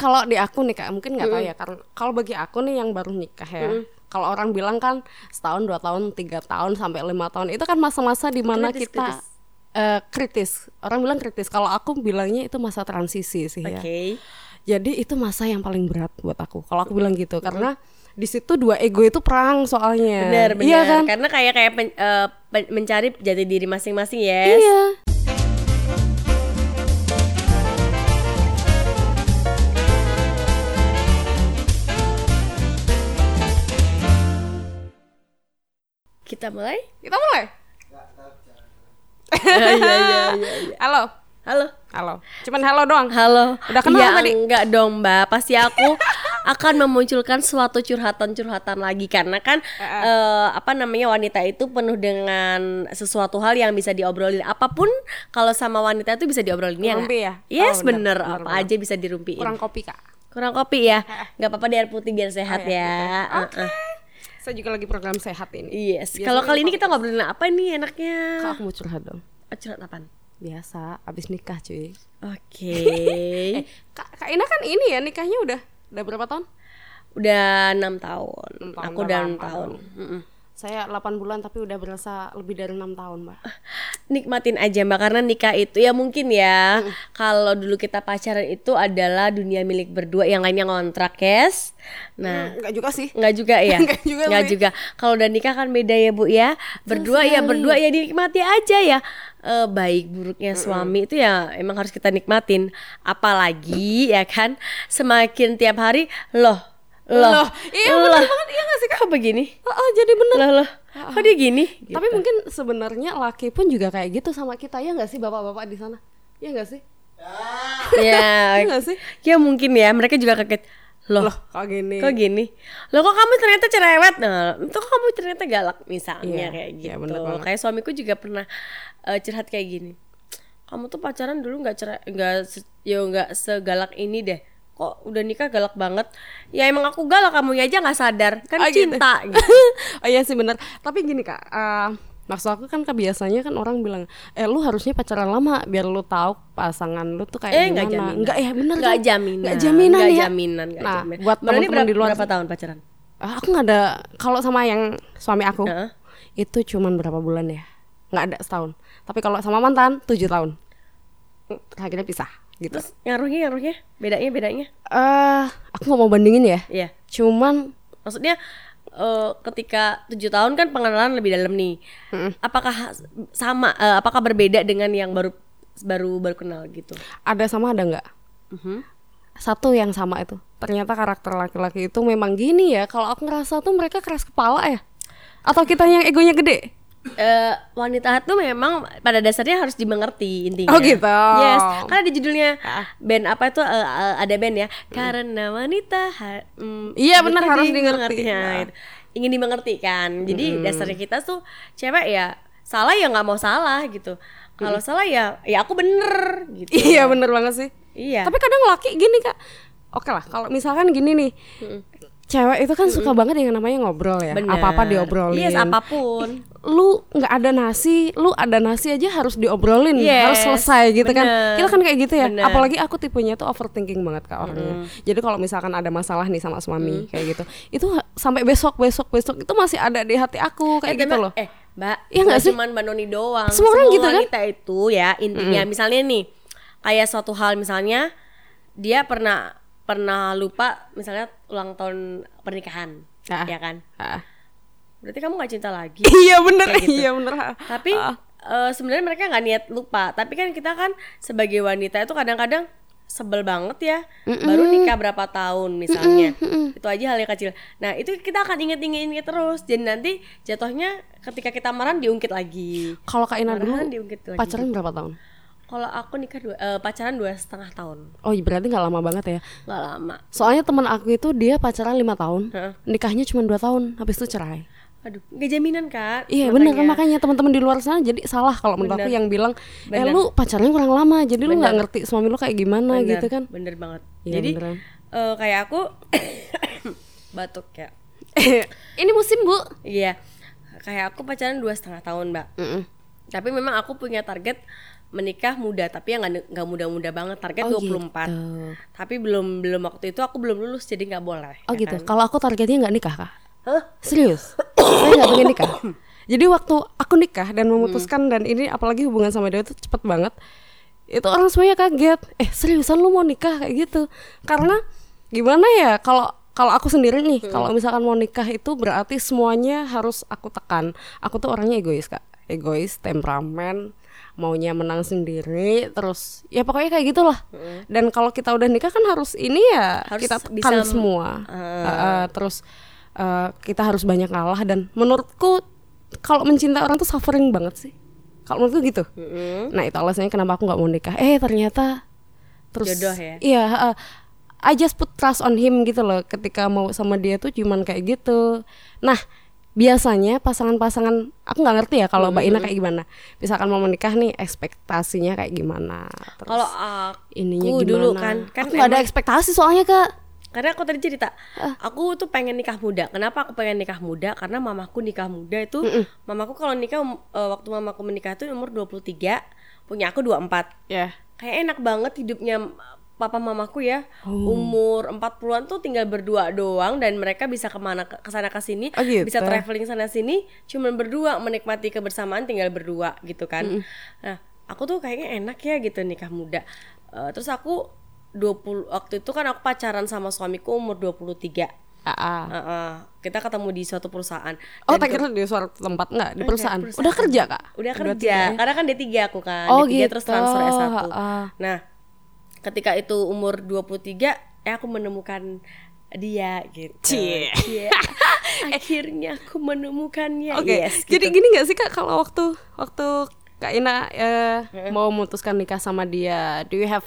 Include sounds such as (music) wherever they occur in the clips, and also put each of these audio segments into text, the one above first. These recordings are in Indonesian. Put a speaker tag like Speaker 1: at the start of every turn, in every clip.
Speaker 1: kalau di aku nih kak mungkin nggak
Speaker 2: Hmm.
Speaker 1: tahu ya karena kalau bagi aku nih yang baru nikah ya kalau orang bilang kan setahun dua tahun tiga tahun sampai lima tahun itu kan masa-masa di mana
Speaker 2: Kritis,
Speaker 1: kita
Speaker 2: kritis.
Speaker 1: eh, kritis. Orang bilang kritis. Kalau aku bilangnya itu masa transisi sih ya. Jadi itu masa yang paling berat buat aku kalau aku bilang gitu. Karena di situ dua ego itu perang soalnya.
Speaker 2: Benar, benar.
Speaker 1: iya kan?
Speaker 2: Karena kayak kayak pen- eh, pen- mencari jati diri masing-masing, yes.
Speaker 1: iya
Speaker 2: Kita mulai?
Speaker 1: kita mulai
Speaker 2: Iya, iya, iya, (laughs)
Speaker 1: halo
Speaker 2: Halo.
Speaker 1: halo cuman halo doang
Speaker 2: Halo.
Speaker 1: Udah kenal
Speaker 2: ya,
Speaker 1: tadi?
Speaker 2: enggak dong, Mbak. Pasti aku (laughs) akan memunculkan suatu curhatan-curhatan lagi karena kan eh, apa namanya wanita itu penuh dengan sesuatu hal yang bisa diobrolin apa pun kalau sama wanita itu bisa diobrolin ya.
Speaker 1: Ya?
Speaker 2: Yes,
Speaker 1: Oh, bener,
Speaker 2: bener,
Speaker 1: bener,
Speaker 2: apa
Speaker 1: bener.
Speaker 2: aja bisa dirumpiin.
Speaker 1: kurang kopi kak
Speaker 2: Kurang kopi ya. nggak apa-apa di air putih biar sehat
Speaker 1: Oh, iya,
Speaker 2: ya.
Speaker 1: betul.
Speaker 2: Uh-uh.
Speaker 1: Saya juga lagi program sehat ini
Speaker 2: Yes. Kalau kali ini
Speaker 1: kalau
Speaker 2: kita ngobrolin apa nih enaknya?
Speaker 1: kak aku mau curhat dong
Speaker 2: Oh, curhat apaan?
Speaker 1: biasa abis nikah cuy
Speaker 2: Oke. (laughs)
Speaker 1: eh kak, kak Ina kan ini ya nikahnya udah udah berapa tahun
Speaker 2: udah enam tahun.
Speaker 1: Tahun,
Speaker 2: Aku
Speaker 1: udah
Speaker 2: enam
Speaker 1: lama
Speaker 2: tahun.
Speaker 1: dong.
Speaker 2: Mm-mm.
Speaker 1: Saya 8 bulan tapi udah berasa lebih dari enam tahun mbak.
Speaker 2: Nikmatin aja mbak karena nikah itu ya mungkin ya kalau dulu kita pacaran itu adalah dunia milik berdua yang lainnya ngontrak yes. Nah
Speaker 1: enggak juga sih.
Speaker 2: nggak juga ya? (laughs)
Speaker 1: Nggak juga
Speaker 2: juga. Kalau udah nikah kan beda ya bu ya? Berdua ya berdua ya dinikmati aja ya. Eh, baik buruknya suami itu ya emang harus kita nikmatin. Apalagi ya kan semakin tiap hari loh loh,
Speaker 1: Loh, iya bener banget, iya nggak sih,
Speaker 2: kak? Kok begini?
Speaker 1: Oh, oh, jadi bener.
Speaker 2: Loh loh. Kok dia gini?
Speaker 1: Tapi mungkin sebenarnya laki pun juga kayak gitu sama kita. Ya nggak sih bapak-bapak di sana? Ya nggak sih?
Speaker 2: Ya. (laughs)
Speaker 1: Iya nggak sih?
Speaker 2: Ya mungkin ya. Mereka juga kaget. Loh,
Speaker 1: loh kok gini?
Speaker 2: Kok gini? Loh kok kamu ternyata cerewet? Nah itu kok kamu ternyata galak misalnya
Speaker 1: Iya,
Speaker 2: kayak gitu.
Speaker 1: iya, bener banget.
Speaker 2: kayak suamiku juga pernah eh, curhat kayak gini. Kamu tuh pacaran dulu nggak cerai nggak ya nggak segalak ini deh kok udah nikah galak banget. Ya emang aku galak kamu aja nggak sadar. Kan
Speaker 1: Oh, gitu.
Speaker 2: cinta (laughs) gitu.
Speaker 1: oh iya sih bener. Tapi gini kak eh, maksud aku kan kebiasaannya kan orang bilang eh lu harusnya pacaran lama biar lu tahu pasangan lu tuh kayak
Speaker 2: eh
Speaker 1: gimana.
Speaker 2: nggak jaminan.
Speaker 1: Nggak ya bener
Speaker 2: nggak
Speaker 1: kan?
Speaker 2: jaminan.
Speaker 1: Nggak jaminan
Speaker 2: nggak
Speaker 1: ya.
Speaker 2: jaminan nggak
Speaker 1: nah
Speaker 2: jaminan.
Speaker 1: buat teman-teman di luar
Speaker 2: berapa tahun pacaran?
Speaker 1: Ah, aku nggak ada kalau sama yang suami aku
Speaker 2: Heeh.
Speaker 1: itu cuman berapa bulan ya? Nggak ada setahun. Tapi kalau sama mantan tujuh tahun. Akhirnya pisah gitu.
Speaker 2: Terus ngaruhnya ngaruhnya bedanya bedanya?
Speaker 1: Eh aku nggak mau bandingin ya.
Speaker 2: Iya.
Speaker 1: Cuman
Speaker 2: maksudnya eh, ketika tujuh tahun kan pengenalan lebih dalam nih. Apakah ha- sama eh, apakah berbeda dengan yang baru baru baru kenal gitu?
Speaker 1: Ada sama ada nggak?
Speaker 2: Mhm.
Speaker 1: satu yang sama itu. Ternyata karakter laki-laki itu memang gini ya. Kalau aku ngerasa tuh mereka keras kepala ya. Atau kita yang egonya gede
Speaker 2: Eh, wanita itu memang pada dasarnya harus dimengerti intinya.
Speaker 1: Oh, gitu.
Speaker 2: Yes, kan ada judulnya band apa itu eh, eh, ada band ya. Karena wanita ha- mm,
Speaker 1: Iya, benar, harus
Speaker 2: dimengerti. itu. Ingin dimengerti kan. Jadi dasarnya kita tuh cewek ya salah ya nggak mau salah gitu. Kalau salah ya ya aku bener gitu.
Speaker 1: iya bener banget sih
Speaker 2: Iya.
Speaker 1: tapi kadang laki gini kak oke lah kalau misalkan gini nih cewek itu kan suka banget yang namanya ngobrol ya
Speaker 2: Bener.
Speaker 1: apa apa diobrolin
Speaker 2: Yes, apa pun.
Speaker 1: lu nggak ada nasi, lu ada nasi aja harus diobrolin, harus
Speaker 2: Yes,
Speaker 1: selesai gitu kan.
Speaker 2: bener.
Speaker 1: Kita kan kayak gitu ya.
Speaker 2: Bener.
Speaker 1: Apalagi aku tipenya tuh overthinking banget kak orangnya. Jadi kalau misalkan ada masalah nih sama suami kayak gitu, itu sampai besok besok besok itu masih ada di hati aku kayak
Speaker 2: Eh,
Speaker 1: gitu loh.
Speaker 2: Eh, Mbak,
Speaker 1: Iya nggak sih?
Speaker 2: cuman Mbak Noni doang.
Speaker 1: Semua orang gitu kan?
Speaker 2: wanita itu ya intinya misalnya nih kayak suatu hal misalnya dia pernah pernah lupa misalnya ulang tahun pernikahan,
Speaker 1: Ah.
Speaker 2: ya kan?
Speaker 1: Ah.
Speaker 2: Berarti kamu nggak cinta lagi. (laughs)
Speaker 1: iya bener,
Speaker 2: gitu.
Speaker 1: iya bener.
Speaker 2: Tapi eh, sebenarnya mereka nggak niat lupa, tapi kan kita kan sebagai wanita itu kadang-kadang sebel banget ya baru nikah berapa tahun misalnya itu aja hal yang kecil nah itu kita akan inget-inget terus jadi nanti jatuhnya ketika kita marah diungkit lagi
Speaker 1: Kalau kak Ina dulu
Speaker 2: diungkit lagi
Speaker 1: pacaran berapa tahun?
Speaker 2: Kalau aku nikah dua, eh, pacaran dua setengah tahun
Speaker 1: Oh iya, berarti nggak lama banget ya.
Speaker 2: nggak lama
Speaker 1: Soalnya teman aku itu dia pacaran lima tahun,
Speaker 2: Heeh.
Speaker 1: nikahnya cuma dua tahun, habis itu cerai.
Speaker 2: aduh nggak jaminan kan
Speaker 1: Iya bener kan makanya teman-teman di luar sana jadi salah kalau menurut aku yang bilang eh
Speaker 2: Bener.
Speaker 1: lu pacarnya kurang lama jadi lu nggak ngerti suami lu kayak gimana
Speaker 2: Bener,
Speaker 1: gitu kan
Speaker 2: bener banget
Speaker 1: Iya,
Speaker 2: jadi
Speaker 1: beneran.
Speaker 2: eh, kayak aku (coughs) batuk ya (coughs)
Speaker 1: ini musim bu
Speaker 2: Iya, kayak aku pacaran dua setengah tahun mbak.
Speaker 1: Mm-mm.
Speaker 2: Tapi memang aku punya target menikah muda tapi yang nggak muda-muda banget target
Speaker 1: Oh,
Speaker 2: 24
Speaker 1: gitu.
Speaker 2: tapi belum belum waktu itu aku belum lulus jadi nggak boleh
Speaker 1: Oh
Speaker 2: ya
Speaker 1: gitu.
Speaker 2: kan?
Speaker 1: Kalau aku targetnya nggak nikah kak.
Speaker 2: Hah?
Speaker 1: Serius? Saya nggak pengen nikah. Jadi waktu aku nikah dan memutuskan
Speaker 2: Hmm.
Speaker 1: dan ini apalagi hubungan sama dia itu cepet banget. Itu orang semuanya kaget. Eh seriusan lu mau nikah kayak gitu? Karena gimana ya kalau kalau aku sendiri nih,
Speaker 2: Hmm.
Speaker 1: kalau misalkan mau nikah itu berarti semuanya harus aku tekan. Aku tuh orangnya egois kak, egois, temperamen, maunya menang sendiri, terus ya pokoknya kayak gitulah. Dan kalau kita udah nikah kan harus ini ya
Speaker 2: Hmm. Harus
Speaker 1: kita tekan
Speaker 2: m-
Speaker 1: semua.
Speaker 2: Ah.
Speaker 1: Uh, uh, terus uh, kita harus banyak ngalah dan menurutku kalau mencintai orang tuh suffering banget sih. Kalau menurutku gitu.
Speaker 2: Mm-mm.
Speaker 1: Nah itu alasannya kenapa aku nggak mau nikah. Eh ternyata terus
Speaker 2: Jodoh ya?
Speaker 1: Iya. uh, I just put trust on him gitu loh. Ketika mau sama dia tuh cuman kayak gitu. Nah biasanya pasangan-pasangan aku nggak ngerti ya kalau Mbak Ina kayak gimana. Misalkan mau menikah nih ekspektasinya kayak gimana. Terus
Speaker 2: kalau aku
Speaker 1: ininya gimana?
Speaker 2: dulu kan kan
Speaker 1: aku nggak ada ekspektasi soalnya kak.
Speaker 2: karena aku tadi cerita
Speaker 1: Ah.
Speaker 2: aku tuh pengen nikah muda kenapa aku pengen nikah muda karena mamaku nikah muda itu mamaku kalau nikah um, eh, waktu mamaku menikah itu umur 23 punya aku 24
Speaker 1: Ya.
Speaker 2: kayak enak banget hidupnya papa mamaku ya umur 40-an tuh tinggal berdua doang dan mereka bisa ke mana ke sana ke sini
Speaker 1: Oh, gitu.
Speaker 2: bisa traveling sana sini cuman berdua menikmati kebersamaan tinggal berdua gitu kan nah aku tuh kayaknya enak ya gitu nikah muda Eh, terus aku 20 waktu itu kan aku pacaran sama suamiku umur 23
Speaker 1: Ah, ah.
Speaker 2: Heeh. kita ketemu di suatu perusahaan
Speaker 1: Oh, tak kira di suatu tempat enggak di perusahaan.
Speaker 2: perusahaan.
Speaker 1: Udah kerja, Kak?
Speaker 2: udah kerja
Speaker 1: ya.
Speaker 2: karena kan D3 aku kan
Speaker 1: Oh,
Speaker 2: D3 terus
Speaker 1: gitu.
Speaker 2: transfer S1
Speaker 1: Heeh.
Speaker 2: nah ketika itu umur 23 eh aku menemukan dia gitu
Speaker 1: Cie.
Speaker 2: Iya. (laughs) akhirnya aku menemukannya
Speaker 1: Oke.
Speaker 2: yes gitu.
Speaker 1: Jadi gini nggak sih, Kak, kalau waktu waktu Kak Ina eh, mau memutuskan nikah sama dia, do you have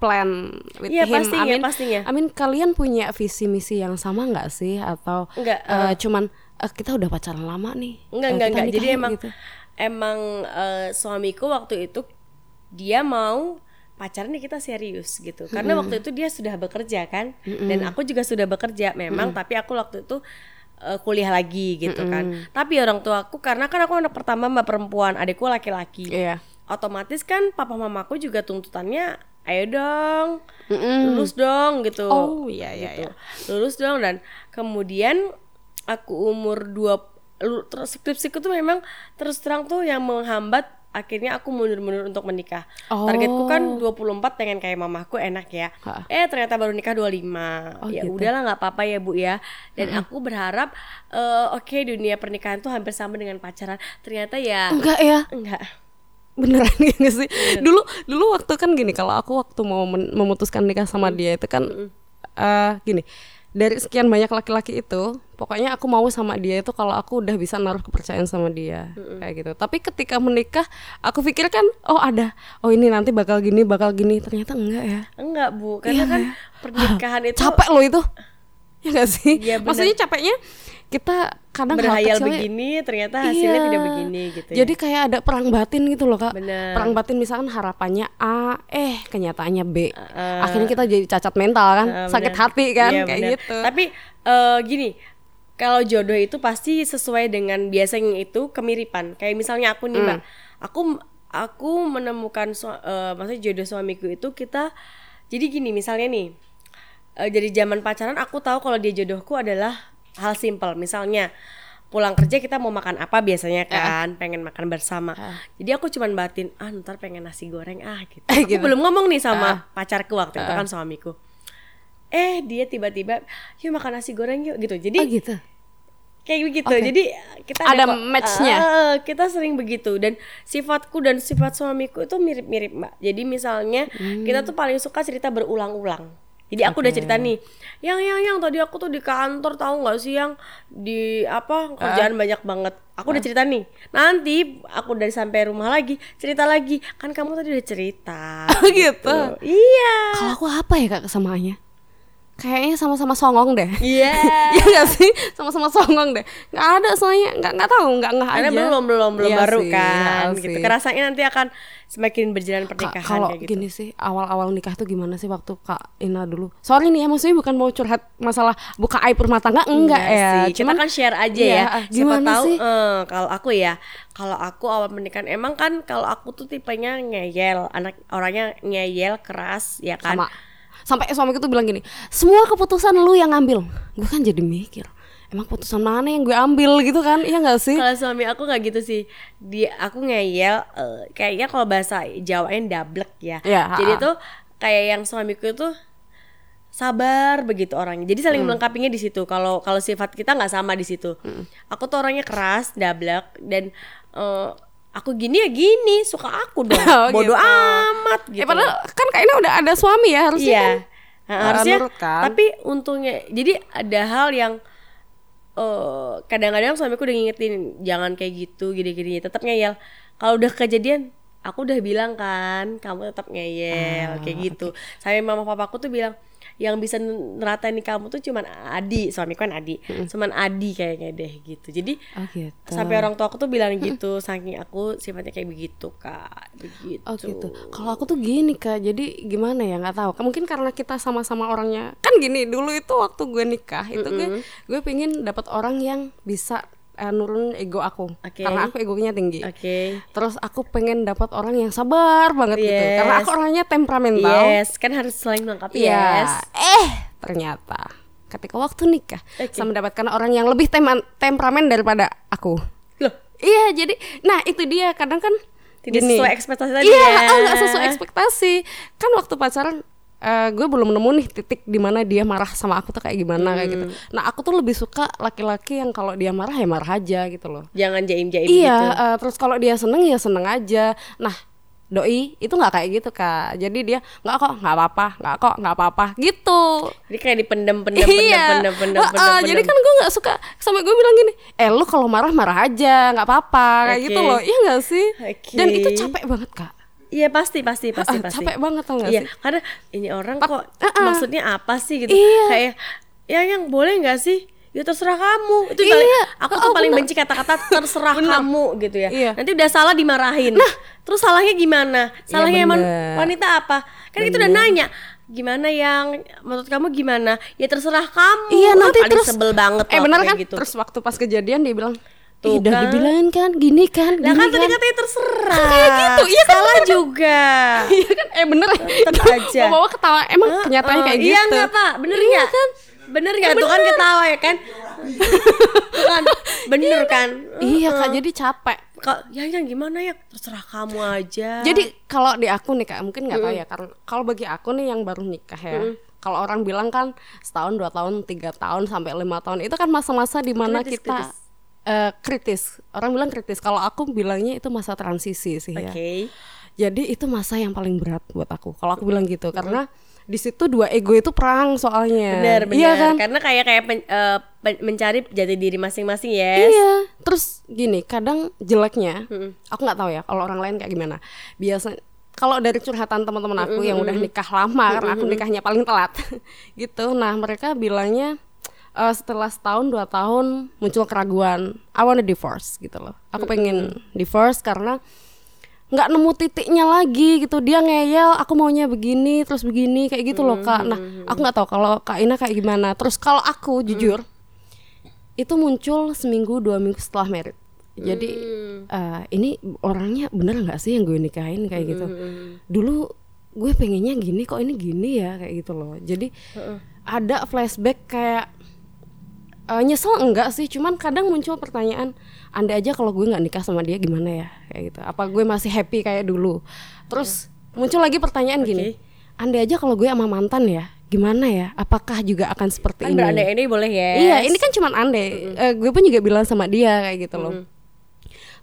Speaker 1: plan with
Speaker 2: Iya,
Speaker 1: him?
Speaker 2: pastinya,
Speaker 1: I mean,
Speaker 2: pastinya.
Speaker 1: I mean, kalian punya visi misi yang sama nggak sih atau
Speaker 2: Nggak,
Speaker 1: eh, cuman eh, kita udah pacaran lama nih?
Speaker 2: enggak
Speaker 1: eh,
Speaker 2: enggak enggak jadi
Speaker 1: yuk,"
Speaker 2: emang
Speaker 1: gitu.
Speaker 2: emang eh, suamiku waktu itu dia mau pacaran nih kita serius gitu. Karena waktu itu dia sudah bekerja kan. Dan aku juga sudah bekerja memang tapi aku waktu itu eh, kuliah lagi gitu kan. Tapi orang tua aku karena kan aku anak pertama mbak perempuan adikku laki-laki.
Speaker 1: Iya.
Speaker 2: otomatis kan papa mamaku juga tuntutannya ayo dong
Speaker 1: Mm-mm.
Speaker 2: lulus dong gitu.
Speaker 1: Oh, iya, iya,
Speaker 2: gitu. lulus dong dan kemudian aku umur dua skripsiku tuh memang terus terang tuh yang menghambat akhirnya aku mundur-mundur untuk menikah.
Speaker 1: Oh.
Speaker 2: targetku kan 24 pengen kayak mamaku enak ya.
Speaker 1: Ha.
Speaker 2: eh ternyata baru nikah 25
Speaker 1: Oh,
Speaker 2: ya
Speaker 1: gitu.
Speaker 2: udahlah nggak apa-apa ya bu ya. Dan aku berharap eh, oke dunia pernikahan tuh hampir sama dengan pacaran. Ternyata ya
Speaker 1: Enggak ya?
Speaker 2: enggak.
Speaker 1: Beneran (laughs) gak sih? Dulu dulu waktu kan gini kalau aku waktu mau memutuskan nikah sama dia itu kan eh gini dari sekian banyak laki-laki itu pokoknya aku mau sama dia itu kalau aku udah bisa naruh kepercayaan sama dia kayak gitu. Tapi ketika menikah aku pikir kan oh ada oh ini nanti bakal gini bakal gini. Ternyata enggak ya.
Speaker 2: Enggak bu. Karena
Speaker 1: Iya,
Speaker 2: kan
Speaker 1: ya.
Speaker 2: pernikahan itu
Speaker 1: capek loh itu. Ya gak sih?
Speaker 2: Bener.
Speaker 1: maksudnya capeknya kita kadang
Speaker 2: berhayal
Speaker 1: kecilnya-
Speaker 2: begini ternyata hasilnya
Speaker 1: Iya.
Speaker 2: tidak begini gitu
Speaker 1: Jadi kayak ada perang batin gitu loh kak.
Speaker 2: Bener.
Speaker 1: Perang batin misalkan harapannya A, eh kenyataannya B. Akhirnya kita jadi cacat mental kan,
Speaker 2: Uh,
Speaker 1: sakit hati kan,
Speaker 2: Iya,
Speaker 1: kayak
Speaker 2: bener.
Speaker 1: gitu.
Speaker 2: Tapi eh, gini, kalau jodoh itu pasti sesuai dengan biasanya itu kemiripan. Kayak misalnya aku nih
Speaker 1: Hmm.
Speaker 2: mbak, aku aku menemukan sua- eh, maksudnya jodoh suamiku itu kita. Jadi gini misalnya nih, eh, dari zaman pacaran aku tahu kalau dia jodohku adalah hal simpel. Misalnya pulang kerja kita mau makan apa biasanya kan? Pengen makan bersama. Jadi aku cuman batin ah ntar pengen nasi goreng ah gitu. (laughs) Aku
Speaker 1: Gitu.
Speaker 2: belum ngomong nih sama pacarku waktu itu kan suamiku. Eh dia tiba-tiba yuk makan nasi goreng yuk gitu. Jadi
Speaker 1: Oh gitu.
Speaker 2: kayak begitu.
Speaker 1: Oke.
Speaker 2: jadi kita
Speaker 1: Ada
Speaker 2: kok-
Speaker 1: match-nya.
Speaker 2: Ah, kita sering begitu. Dan sifatku dan sifat suamiku itu mirip-mirip mbak. Jadi misalnya
Speaker 1: Hmm.
Speaker 2: kita tuh paling suka cerita berulang-ulang jadi aku udah cerita nih yang yang yang tadi aku tuh di kantor tahu nggak sih yang di apa kerjaan banyak banget. Aku udah cerita nih nanti aku dari sampai rumah lagi cerita lagi. Kan kamu tadi udah cerita
Speaker 1: Oh gitu.
Speaker 2: iya.
Speaker 1: Kalau aku apa ya kak kesamaannya? Kayaknya sama-sama songong deh.
Speaker 2: Iya. (laughs)
Speaker 1: Iya gak sih? Sama-sama songong deh. Nggak ada soalnya nggak nggak tahu nggak nggak aja.
Speaker 2: Karena belum belum belum
Speaker 1: Iya
Speaker 2: baru
Speaker 1: sih,
Speaker 2: kan
Speaker 1: iya
Speaker 2: gitu.
Speaker 1: sih.
Speaker 2: Kerasanya nanti akan semakin berjalan pernikahan
Speaker 1: kalau
Speaker 2: kayak gitu.
Speaker 1: gini sih awal-awal nikah tuh gimana sih waktu Kak Ina dulu? Sorry nih ya maksudnya bukan mau curhat masalah buka aib rumah tangga enggak ya.
Speaker 2: sih.
Speaker 1: Cuman
Speaker 2: kita kan share aja
Speaker 1: Iya,
Speaker 2: ya.
Speaker 1: ah,
Speaker 2: Siapa
Speaker 1: gimana
Speaker 2: tahu
Speaker 1: sih?
Speaker 2: eh, kalau aku ya, kalau aku awal pernikahan emang kan kalau aku tuh tipenya ngeyel, anak orangnya ngeyel keras ya kan.
Speaker 1: sama sampai suamiku tuh bilang gini, "Semua keputusan lu yang ngambil." Gue kan jadi mikir, emang keputusan mana yang gue ambil gitu kan? Iya gak sih?
Speaker 2: Kalau suami aku nggak gitu sih. Dia aku ngeyel eh, kayaknya kalau bahasa Jawanya dablek ya.
Speaker 1: Iya,
Speaker 2: Jadi
Speaker 1: ha-ha.
Speaker 2: tuh kayak yang suamiku tuh sabar begitu orangnya. Jadi saling
Speaker 1: Hmm.
Speaker 2: melengkapinya di situ. Kalau kalau sifat kita nggak sama di situ.
Speaker 1: Hmm.
Speaker 2: Aku tuh orangnya keras, dablek dan eh, aku gini ya gini, suka aku dong. (laughs)
Speaker 1: Oh,
Speaker 2: Bodoh
Speaker 1: gitu.
Speaker 2: amat gitu.
Speaker 1: Ya padahal kan Kak Ina udah ada suami ya harusnya
Speaker 2: iya.
Speaker 1: kan.
Speaker 2: Nah,
Speaker 1: Eh,
Speaker 2: harusnya
Speaker 1: kan?
Speaker 2: tapi untungnya jadi ada hal yang eh, kadang-kadang suamiku udah ngingetin jangan kayak gitu gini-gini tetap ngeyel kalau udah kejadian aku udah bilang kan kamu tetap ngeyel
Speaker 1: Ah,
Speaker 2: kayak gitu sampai mama papaku tuh bilang yang bisa neratain kamu tuh cuman Adi suamiku kan Adi. Cuman Adi kayaknya deh gitu. Jadi
Speaker 1: Oh gitu.
Speaker 2: sampai orang tua aku tuh bilang gitu saking aku sifatnya kayak begitu kak. Begitu.
Speaker 1: Oh gitu. Kalau aku tuh gini kak, jadi gimana ya? Nggak tahu. Mungkin karena kita sama-sama orangnya. Kan gini. Dulu itu waktu gue nikah itu gue gue pengen dapat orang yang bisa eh, nurunin ego aku.
Speaker 2: Oke.
Speaker 1: Karena aku egonya tinggi.
Speaker 2: oke
Speaker 1: Terus aku pengen dapat orang yang sabar banget gitu. Karena
Speaker 2: Yes.
Speaker 1: aku orangnya temperamental.
Speaker 2: Yes, kan harus saling melengkapi
Speaker 1: Iya.
Speaker 2: yes.
Speaker 1: Eh ternyata ketika waktu nikah
Speaker 2: Oke.
Speaker 1: saya mendapatkan orang yang lebih teman temperamen daripada aku.
Speaker 2: Loh,
Speaker 1: Iya, jadi nah itu dia kadang kan
Speaker 2: tidak
Speaker 1: gini.
Speaker 2: sesuai ekspektasi tadi
Speaker 1: Iya,
Speaker 2: ya.
Speaker 1: nggak sesuai ekspektasi. Kan waktu pacaran eh, gue belum nemu nih titik di mana dia marah sama aku tuh kayak gimana kayak gitu.
Speaker 2: Hmm.
Speaker 1: Nah, aku tuh lebih suka laki-laki yang kalau dia marah ya marah aja gitu loh.
Speaker 2: Jangan jaim-jaim
Speaker 1: iya,
Speaker 2: gitu.
Speaker 1: eh, terus kalau dia seneng ya seneng aja. Nah, doi itu nggak kayak gitu kak. Jadi dia nggak kok, nggak apa-apa, nggak kok, nggak apa-apa gitu.
Speaker 2: Jadi kayak dipendem-pendem, pendem-pendem, pendem,
Speaker 1: Heeh,
Speaker 2: pendem,
Speaker 1: jadi kan gue nggak suka sampai gue bilang gini, eh lu kalau marah marah aja, nggak apa-apa kayak
Speaker 2: Oke.
Speaker 1: gitu loh, iya nggak sih?
Speaker 2: Oke.
Speaker 1: Dan itu capek banget kak.
Speaker 2: Iya pasti, pasti, pasti,
Speaker 1: Ah,
Speaker 2: pasti.
Speaker 1: capek banget tau nggak
Speaker 2: Iya,
Speaker 1: sih?
Speaker 2: karena ini orang
Speaker 1: Pap-
Speaker 2: kok
Speaker 1: uh-uh.
Speaker 2: maksudnya apa sih gitu?
Speaker 1: Iya.
Speaker 2: Kayak ya yang boleh nggak sih? Ya terserah kamu. Itu
Speaker 1: Iya.
Speaker 2: paling, aku tuh
Speaker 1: Oh,
Speaker 2: paling
Speaker 1: bener.
Speaker 2: benci kata-kata terserah (laughs) kamu gitu ya.
Speaker 1: Iya.
Speaker 2: Nanti udah salah dimarahin. Nah, terus salahnya gimana? Salahnya emang
Speaker 1: bener.
Speaker 2: wanita apa? Kan kita udah nanya gimana yang menurut kamu gimana? Ya terserah kamu.
Speaker 1: Iya nanti terus
Speaker 2: sebel banget
Speaker 1: Eh benar kan?
Speaker 2: gitu.
Speaker 1: Terus waktu pas kejadian dia bilang,
Speaker 2: Tuh
Speaker 1: Ih, udah
Speaker 2: kan.
Speaker 1: dibilangin kan, gini kan,
Speaker 2: Lah
Speaker 1: gini
Speaker 2: kan
Speaker 1: kan.
Speaker 2: tadi katanya terserah.
Speaker 1: kayak gitu, iya kan,
Speaker 2: Salah
Speaker 1: bener kan?
Speaker 2: juga. (laughs)
Speaker 1: Iya kan? Eh bener.
Speaker 2: Tetep aja.
Speaker 1: Bawa ketawa. Emang
Speaker 2: Heeh,
Speaker 1: kenyataannya kayak gitu.
Speaker 2: Iya enggak pak, bener
Speaker 1: Iya
Speaker 2: nggak?
Speaker 1: kan?
Speaker 2: Bener nggak? Tuh kan ketawa ya kan? (laughs) Kan, bener kan?
Speaker 1: Iya kak, jadi capek.
Speaker 2: Kak, ya yang gimana ya? Terserah kamu aja.
Speaker 1: Jadi kalau di aku nih kak, mungkin nggak tahu ya karena kalau bagi aku nih yang baru nikah ya. Kalau orang bilang kan setahun, dua tahun, tiga tahun sampai lima tahun itu kan masa-masa di mana kita
Speaker 2: kritis.
Speaker 1: eh, kritis. Orang bilang kritis. Kalau aku bilangnya itu masa transisi sih
Speaker 2: oke.
Speaker 1: ya. Jadi itu masa yang paling berat buat aku. Kalau aku bilang gitu karena di situ dua ego itu perang soalnya.
Speaker 2: Bener, bener.
Speaker 1: Iya kan?
Speaker 2: Karena kayak kayak pen- eh, pen- mencari jati diri masing-masing yes.
Speaker 1: Iya. Terus gini, kadang jeleknya, aku nggak tahu ya kalau orang lain kayak gimana. Biasa kalau dari curhatan teman-teman aku yang udah nikah lama karena aku nikahnya paling telat, (laughs) gitu. Nah mereka bilangnya eh, setelah setahun dua tahun muncul keraguan, I wanna divorce gitu loh. Aku pengen divorce karena nggak nemu titiknya lagi gitu. Dia ngeyel aku maunya begini terus begini kayak gitu loh kak. Nah aku nggak tahu kalau kak Ina kayak gimana. Terus kalau aku jujur itu muncul seminggu dua minggu setelah merit. Jadi eh, ini orangnya bener nggak sih yang gue nikahin kayak gitu? Dulu gue pengennya gini kok ini gini ya kayak gitu loh. Jadi ada flashback kayak eh, nyesel enggak sih cuman kadang muncul pertanyaan andai aja kalau gue nggak nikah sama dia gimana ya kayak gitu apa gue masih happy kayak dulu terus muncul lagi pertanyaan gini andai aja kalau gue sama mantan ya gimana ya apakah juga akan seperti
Speaker 2: Kan
Speaker 1: ini
Speaker 2: berandai-andai boleh ya.
Speaker 1: Iya, ini kan cuman andai. Eh, gue pun juga bilang sama dia kayak gitu loh.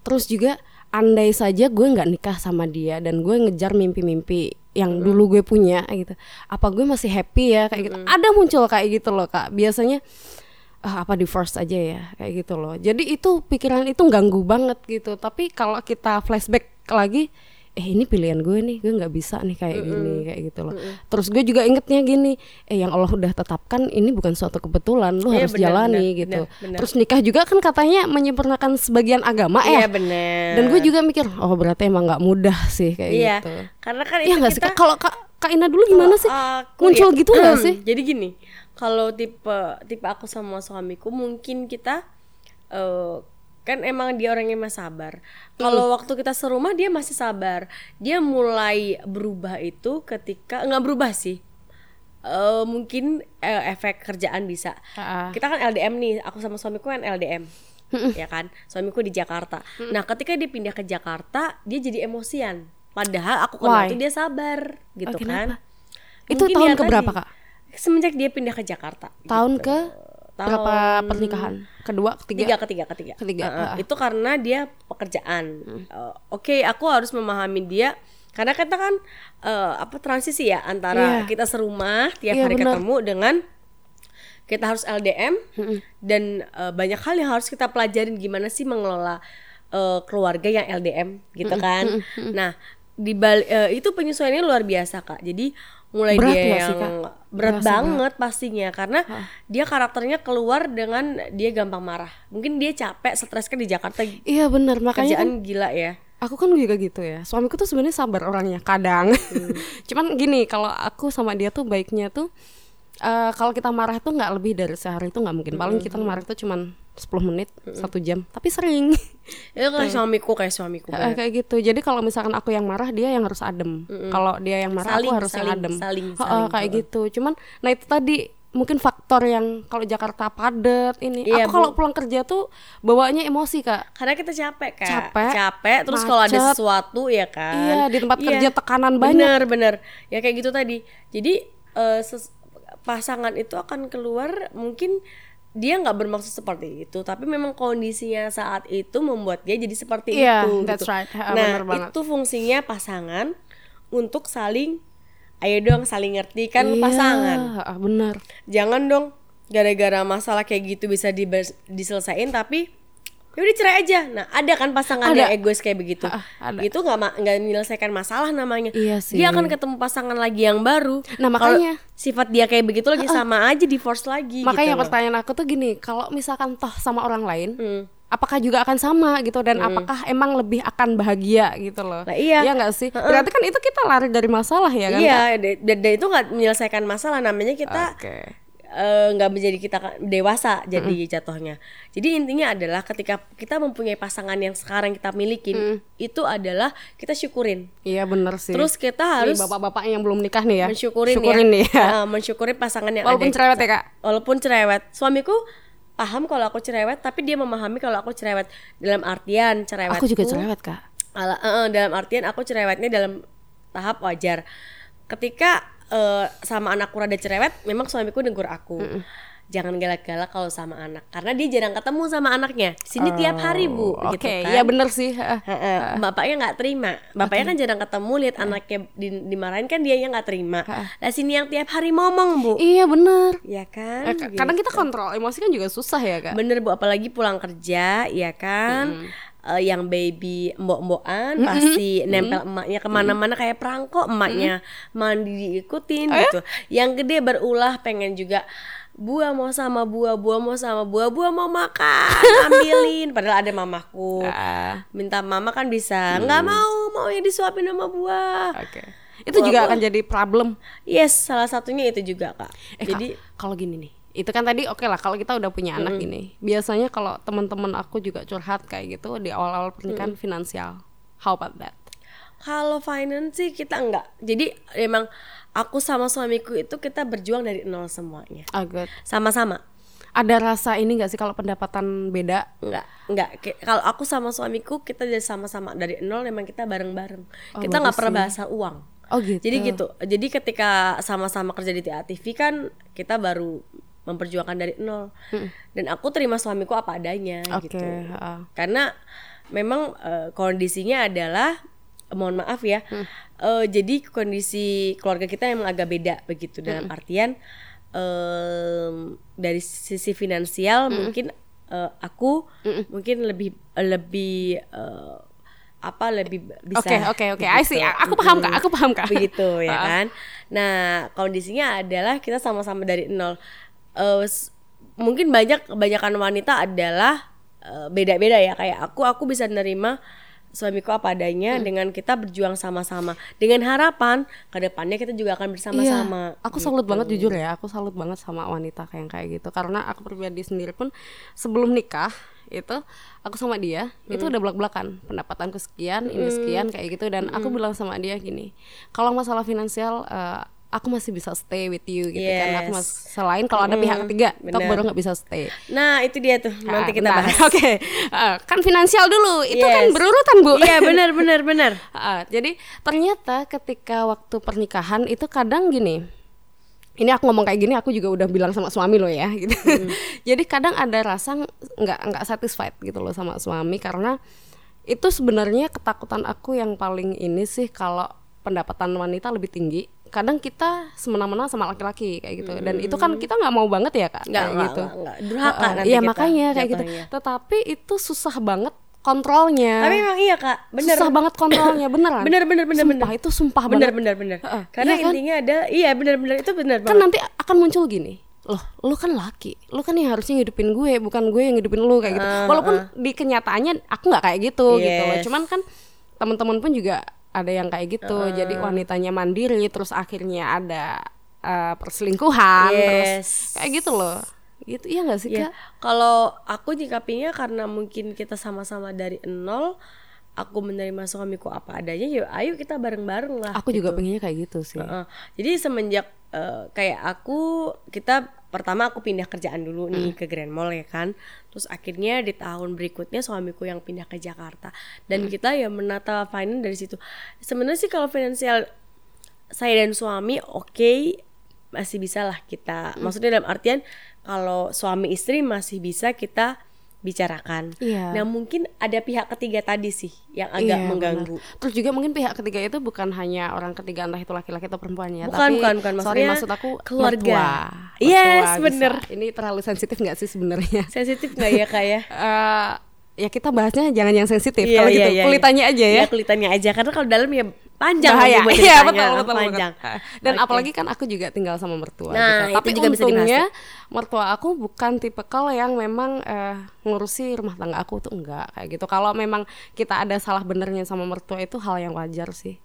Speaker 1: Terus juga andai saja gue nggak nikah sama dia dan gue ngejar mimpi-mimpi yang dulu gue punya gitu. Apa gue masih happy ya kayak gitu. Ada muncul kayak gitu loh, Kak. Biasanya ah, apa divorce aja ya kayak gitu loh. Jadi itu pikiran itu ganggu banget gitu. Tapi kalau kita flashback lagi eh ini pilihan gue nih gue nggak bisa nih kayak gini kayak gitu loh terus gue juga ingetnya gini eh yang Allah udah tetapkan ini bukan suatu kebetulan lu
Speaker 2: Iya,
Speaker 1: harus
Speaker 2: benar,
Speaker 1: jalani
Speaker 2: benar,
Speaker 1: gitu
Speaker 2: benar, benar.
Speaker 1: terus nikah juga kan katanya menyempurnakan sebagian agama
Speaker 2: Iya
Speaker 1: ya
Speaker 2: bener.
Speaker 1: dan gue juga mikir oh berarti emang nggak mudah sih kayak
Speaker 2: Iya.
Speaker 1: gitu
Speaker 2: Karena kan
Speaker 1: Iya
Speaker 2: itu
Speaker 1: nggak sih kalau kak Kak Ina dulu gimana sih
Speaker 2: Aku
Speaker 1: muncul
Speaker 2: ya-
Speaker 1: gitu nggak (clears throat) sih
Speaker 2: Jadi gini, kalau tipe tipe aku sama suamiku mungkin kita eh, kan emang dia orangnya masih sabar. Kalau waktu kita serumah dia masih sabar. Dia mulai berubah itu ketika nggak berubah sih. Eh, mungkin eh, efek kerjaan bisa.
Speaker 1: Ah.
Speaker 2: Kita kan LDM nih, aku sama suamiku kan LDM. ya kan? Suamiku di Jakarta. Nah, ketika dia pindah ke Jakarta, dia jadi emosian. Padahal aku kenal tuh dia sabar gitu
Speaker 1: Oh,
Speaker 2: kan.
Speaker 1: Itu tahun
Speaker 2: ya
Speaker 1: keberapa,
Speaker 2: tadi,
Speaker 1: Kak?
Speaker 2: Semenjak dia pindah ke Jakarta.
Speaker 1: tahun
Speaker 2: gitu.
Speaker 1: ke
Speaker 2: Tahun
Speaker 1: berapa pernikahan kedua
Speaker 2: Ketiga,
Speaker 1: ketiga
Speaker 2: ketiga, ketiga.
Speaker 1: Ketiga,
Speaker 2: Uh-uh.
Speaker 1: ah.
Speaker 2: Itu karena dia pekerjaan. Uh, Oke, aku harus memahami dia karena kita kan uh, apa transisi ya antara
Speaker 1: Iya.
Speaker 2: kita serumah tiap
Speaker 1: Iya,
Speaker 2: hari
Speaker 1: benar.
Speaker 2: ketemu dengan kita harus LDM dan uh, banyak hal yang harus kita pelajarin gimana sih mengelola uh, keluarga yang LDM gitu kan. Nah, di bal- uh, itu penyesuaiannya luar biasa Kak. Jadi mulai
Speaker 1: Berat
Speaker 2: dia
Speaker 1: nggak sih,
Speaker 2: yang
Speaker 1: Kak?
Speaker 2: Berat
Speaker 1: Berasa
Speaker 2: banget pastinya karena dia karakternya keluar dengan dia gampang marah. Mungkin dia capek, stres kan di Jakarta
Speaker 1: iya benar makanya kan
Speaker 2: kerjaan gila ya.
Speaker 1: aku kan juga gitu ya. Suamiku tuh sebenarnya sabar orangnya kadang. (laughs) Cuman gini kalau aku sama dia tuh baiknya tuh eh, kalau kita marah tuh nggak lebih dari sehari itu nggak mungkin paling kita marah tuh cuman 10 menit satu jam tapi sering
Speaker 2: Itu kayak suamiku kayak suamiku. Banget.
Speaker 1: kayak gitu jadi kalau misalkan aku yang marah dia yang harus adem kalau dia yang marah
Speaker 2: Saling,
Speaker 1: aku harus yang
Speaker 2: saling,
Speaker 1: adem
Speaker 2: saling, saling.
Speaker 1: kayak gitu cuman nah itu tadi mungkin faktor yang kalau Jakarta padet ini
Speaker 2: Iya,
Speaker 1: aku kalau pulang kerja tuh bawaannya emosi kak
Speaker 2: Karena kita capek kan.
Speaker 1: Capek,
Speaker 2: Capek terus kalau ada sesuatu ya kan.
Speaker 1: Iya, di tempat kerja tekanan
Speaker 2: Bener
Speaker 1: banyak.
Speaker 2: bener. Ya kayak gitu tadi. Jadi eh, ses- pasangan itu akan keluar mungkin dia nggak bermaksud seperti itu, tapi memang kondisinya saat itu membuat dia jadi seperti
Speaker 1: Iya,
Speaker 2: itu.
Speaker 1: that's
Speaker 2: gitu.
Speaker 1: right.
Speaker 2: Nah itu fungsinya pasangan untuk saling, ayo dong saling ngerti kan
Speaker 1: Iya,
Speaker 2: pasangan.
Speaker 1: benar
Speaker 2: Jangan dong gara-gara masalah kayak gitu bisa diselesain tapi ya udah cerai aja. Nah, ada kan pasangan
Speaker 1: Ada.
Speaker 2: yang egois kayak begitu.
Speaker 1: Ah, ada.
Speaker 2: Itu nggak nggak menyelesaikan masalah namanya.
Speaker 1: Iya sih.
Speaker 2: Dia akan ketemu pasangan lagi yang baru.
Speaker 1: Nah, makanya.
Speaker 2: sifat dia kayak begitu lagi sama aja divorce lagi
Speaker 1: makanya
Speaker 2: gitu
Speaker 1: pertanyaan aku tuh gini kalau misalkan toh sama orang lain
Speaker 2: Hmm.
Speaker 1: apakah juga akan sama gitu dan apakah emang lebih akan bahagia gitu loh
Speaker 2: Nah, iya.
Speaker 1: nggak sih berarti kan itu kita lari dari masalah ya kan
Speaker 2: Iya, da- da- dan itu nggak menyelesaikan masalah namanya kita
Speaker 1: oke
Speaker 2: eh, nggak menjadi kita dewasa jadi jatuhnya. Jadi intinya adalah ketika kita mempunyai pasangan yang sekarang kita milikin itu adalah kita syukurin.
Speaker 1: iya bener sih
Speaker 2: Terus kita harus
Speaker 1: bapak-bapak yang belum nikah nih ya
Speaker 2: mensyukurin,
Speaker 1: syukurin
Speaker 2: ya,
Speaker 1: nih ya
Speaker 2: Nah, mensyukuri pasangan yang
Speaker 1: walaupun
Speaker 2: ada.
Speaker 1: cerewet ya kak
Speaker 2: Walaupun cerewet, suamiku paham kalau aku cerewet, tapi dia memahami kalau aku cerewet dalam artian cerewet.
Speaker 1: aku juga cerewet kak
Speaker 2: Ala- eh, dalam artian aku cerewetnya dalam tahap wajar. Ketika eh, sama anakku rada cerewet, memang suamiku negur aku. Jangan galak-galak kalau sama anak, karena dia jarang ketemu sama anaknya. Sini tiap hari bu,
Speaker 1: Oh, oke
Speaker 2: gitu kan.
Speaker 1: iya bener sih Heeh.
Speaker 2: Heeh, Bapaknya nggak terima. Bapaknya kan jarang ketemu, lihat anaknya di- dimarahin kan dia yang nggak terima. Lah sini yang tiap hari ngomong bu,
Speaker 1: iya bener
Speaker 2: ya kan?
Speaker 1: Ka- kadang kita kontrol emosi kan juga susah ya kak
Speaker 2: Bener bu, apalagi pulang kerja, ya kan? Eh, yang baby mbok-mbokan pasti nempel emaknya ke mana-mana kayak perangko emaknya mandi diikutin gitu. Yang gede berulah pengen juga buah mau sama buah, buah mau sama buah, buah mau makan, (laughs) ambilin. Padahal ada mamaku.
Speaker 1: Ah,
Speaker 2: Minta mama kan bisa, nggak mau, mau ya disuapin sama buah.
Speaker 1: oke. Itu juga akan jadi problem.
Speaker 2: Yes, salah satunya itu juga kak.
Speaker 1: Eh,
Speaker 2: Jadi
Speaker 1: kalau gini nih, itu kan tadi oke lah kalau kita udah punya anak gini. Biasanya kalau teman-teman aku juga curhat kayak gitu di awal-awal pernikahan finansial. How about that?
Speaker 2: Kalau finance sih kita enggak. Jadi emang aku sama suamiku itu kita berjuang dari nol semuanya.
Speaker 1: Oh, good.
Speaker 2: Sama-sama.
Speaker 1: Ada rasa ini gak sih kalau pendapatan beda?
Speaker 2: Enggak, enggak. Ki- Kalau aku sama suamiku kita dari sama-sama dari nol memang kita bareng-bareng.
Speaker 1: Oh,
Speaker 2: kita nggak
Speaker 1: bagus
Speaker 2: pernah bahasa uang.
Speaker 1: Oh gitu.
Speaker 2: Jadi gitu. Jadi ketika sama-sama kerja di TATV kan kita baru memperjuangkan dari nol. Dan aku terima suamiku apa adanya
Speaker 1: Oke.
Speaker 2: gitu.
Speaker 1: heeh.
Speaker 2: karena memang eh, kondisinya adalah mohon maaf ya eh, jadi kondisi keluarga kita emang agak beda begitu dalam artian em, dari sisi finansial mungkin eh, aku mungkin lebih lebih eh, apa lebih bisa
Speaker 1: Oke, oke, oke. I see. Aku paham, Kak. Aku paham, Kak.
Speaker 2: begitu ya kan nah kondisinya adalah kita sama-sama dari nol S- mungkin banyak kebanyakan wanita adalah eh, beda-beda ya. Kayak aku aku bisa nerima suamiku apa adanya
Speaker 1: Hmm.
Speaker 2: dengan kita berjuang sama-sama. Dengan harapan ke depannya kita juga akan bersama-sama.
Speaker 1: Iya, aku salut banget jujur ya, aku salut banget sama wanita kayak kayak gitu. Karena aku pribadi sendiri pun sebelum nikah itu aku sama dia itu
Speaker 2: Hmm.
Speaker 1: udah belak-belakan. Pendapatanku sekian, ini sekian kayak gitu. Dan
Speaker 2: Hmm.
Speaker 1: aku bilang sama dia gini, kalau masalah finansial eh, aku masih bisa stay with you gitu kan, aku
Speaker 2: Yes.
Speaker 1: mas selain kalau ada pihak ketiga, aku
Speaker 2: bener.
Speaker 1: baru nggak bisa stay.
Speaker 2: nah itu dia tuh nanti
Speaker 1: Ah,
Speaker 2: kita
Speaker 1: bentar.
Speaker 2: bahas (laughs)
Speaker 1: Oke, Eh, kan finansial dulu, itu kan
Speaker 2: Yes.
Speaker 1: berurutan bu.
Speaker 2: iya benar benar benar (laughs)
Speaker 1: Ah, jadi ternyata ketika waktu pernikahan itu kadang gini. Ini aku ngomong kayak gini aku juga udah bilang sama suami lo ya gitu. (laughs) jadi kadang ada rasa nggak nggak satisfied gitu loh sama suami karena itu sebenarnya ketakutan aku yang paling ini sih kalau pendapatan wanita lebih tinggi. Kadang kita semena-mena sama laki-laki kayak gitu. Dan itu kan kita nggak mau banget ya, Kak.
Speaker 2: Nggak,
Speaker 1: kayak
Speaker 2: nggak,
Speaker 1: gitu.
Speaker 2: nggak. Durhaka nanti
Speaker 1: Iya,
Speaker 2: kita
Speaker 1: makanya kayak gitu. Tetapi itu susah banget kontrolnya.
Speaker 2: tapi memang iya kak benar
Speaker 1: Susah banget kontrolnya, beneran.
Speaker 2: benar benar benar
Speaker 1: Sumpah
Speaker 2: benar
Speaker 1: itu sumpah
Speaker 2: benar
Speaker 1: banget.
Speaker 2: benar benar
Speaker 1: Heeh,
Speaker 2: karena
Speaker 1: iya kan?
Speaker 2: intinya ada iya benar benar itu benar
Speaker 1: Kan
Speaker 2: banget
Speaker 1: nanti akan muncul gini. Loh, lu kan laki. Lu kan yang harusnya ngidupin gue, bukan gue yang ngidupin lu kayak gitu.
Speaker 2: Ah,
Speaker 1: Walaupun di kenyataannya aku nggak kayak gitu gitu loh.
Speaker 2: Yes.
Speaker 1: Cuman kan teman-teman pun juga ada yang kayak gitu. Jadi wanitanya mandiri terus akhirnya ada eh, perselingkuhan terus
Speaker 2: Yes.
Speaker 1: kayak gitu loh. Gitu iya gak sih,
Speaker 2: Ya,
Speaker 1: Kak?
Speaker 2: kalau aku nyikapinya karena mungkin kita sama-sama dari nol, aku menerima suamiku apa adanya, ya ayo kita bareng-bareng lah.
Speaker 1: Aku juga pengennya kayak gitu sih.
Speaker 2: Heeh. Jadi semenjak eh, kayak aku kita pertama aku pindah kerjaan dulu nih ke Grand Mall ya kan. Terus akhirnya di tahun berikutnya suamiku yang pindah ke Jakarta dan kita ya menata finance dari situ. Sebenarnya sih kalau finansial saya dan suami oke masih bisa lah kita. Maksudnya dalam artian kalau suami istri masih bisa kita bicarakan.
Speaker 1: Iya.
Speaker 2: Nah, mungkin ada pihak ketiga tadi sih yang agak
Speaker 1: Iya,
Speaker 2: mengganggu.
Speaker 1: benar. Terus juga mungkin pihak ketiga itu bukan hanya orang ketiga entah itu laki-laki atau perempuan ya,
Speaker 2: Bukan,
Speaker 1: tapi
Speaker 2: bukan, bukan.
Speaker 1: sorry
Speaker 2: Maksudnya
Speaker 1: maksud aku
Speaker 2: keluarga.
Speaker 1: mertua.
Speaker 2: Yes,
Speaker 1: Mertua
Speaker 2: bener.
Speaker 1: bisa. Ini terlalu sensitif nggak sih sebenarnya?
Speaker 2: Sensitif nggak ya kak ya? (laughs)
Speaker 1: Eh, ya kita bahasnya jangan yang sensitif.
Speaker 2: Iya,
Speaker 1: Kalau
Speaker 2: iya,
Speaker 1: gitu
Speaker 2: iya,
Speaker 1: kulitannya
Speaker 2: iya.
Speaker 1: aja ya.
Speaker 2: Iya, kulitannya aja karena kalau dalam ya panjang
Speaker 1: Bahaya. Iya betul betul
Speaker 2: panjang.
Speaker 1: betul. Dan
Speaker 2: Oke.
Speaker 1: apalagi kan aku juga tinggal sama mertua.
Speaker 2: Nah,
Speaker 1: gitu.
Speaker 2: itu
Speaker 1: Tapi
Speaker 2: juga bisa
Speaker 1: untungnya mertua aku bukan tipikal yang memang eh, ngurusi rumah tangga aku tuh enggak kayak gitu. Kalau memang kita ada salah benernya sama mertua itu hal yang wajar sih.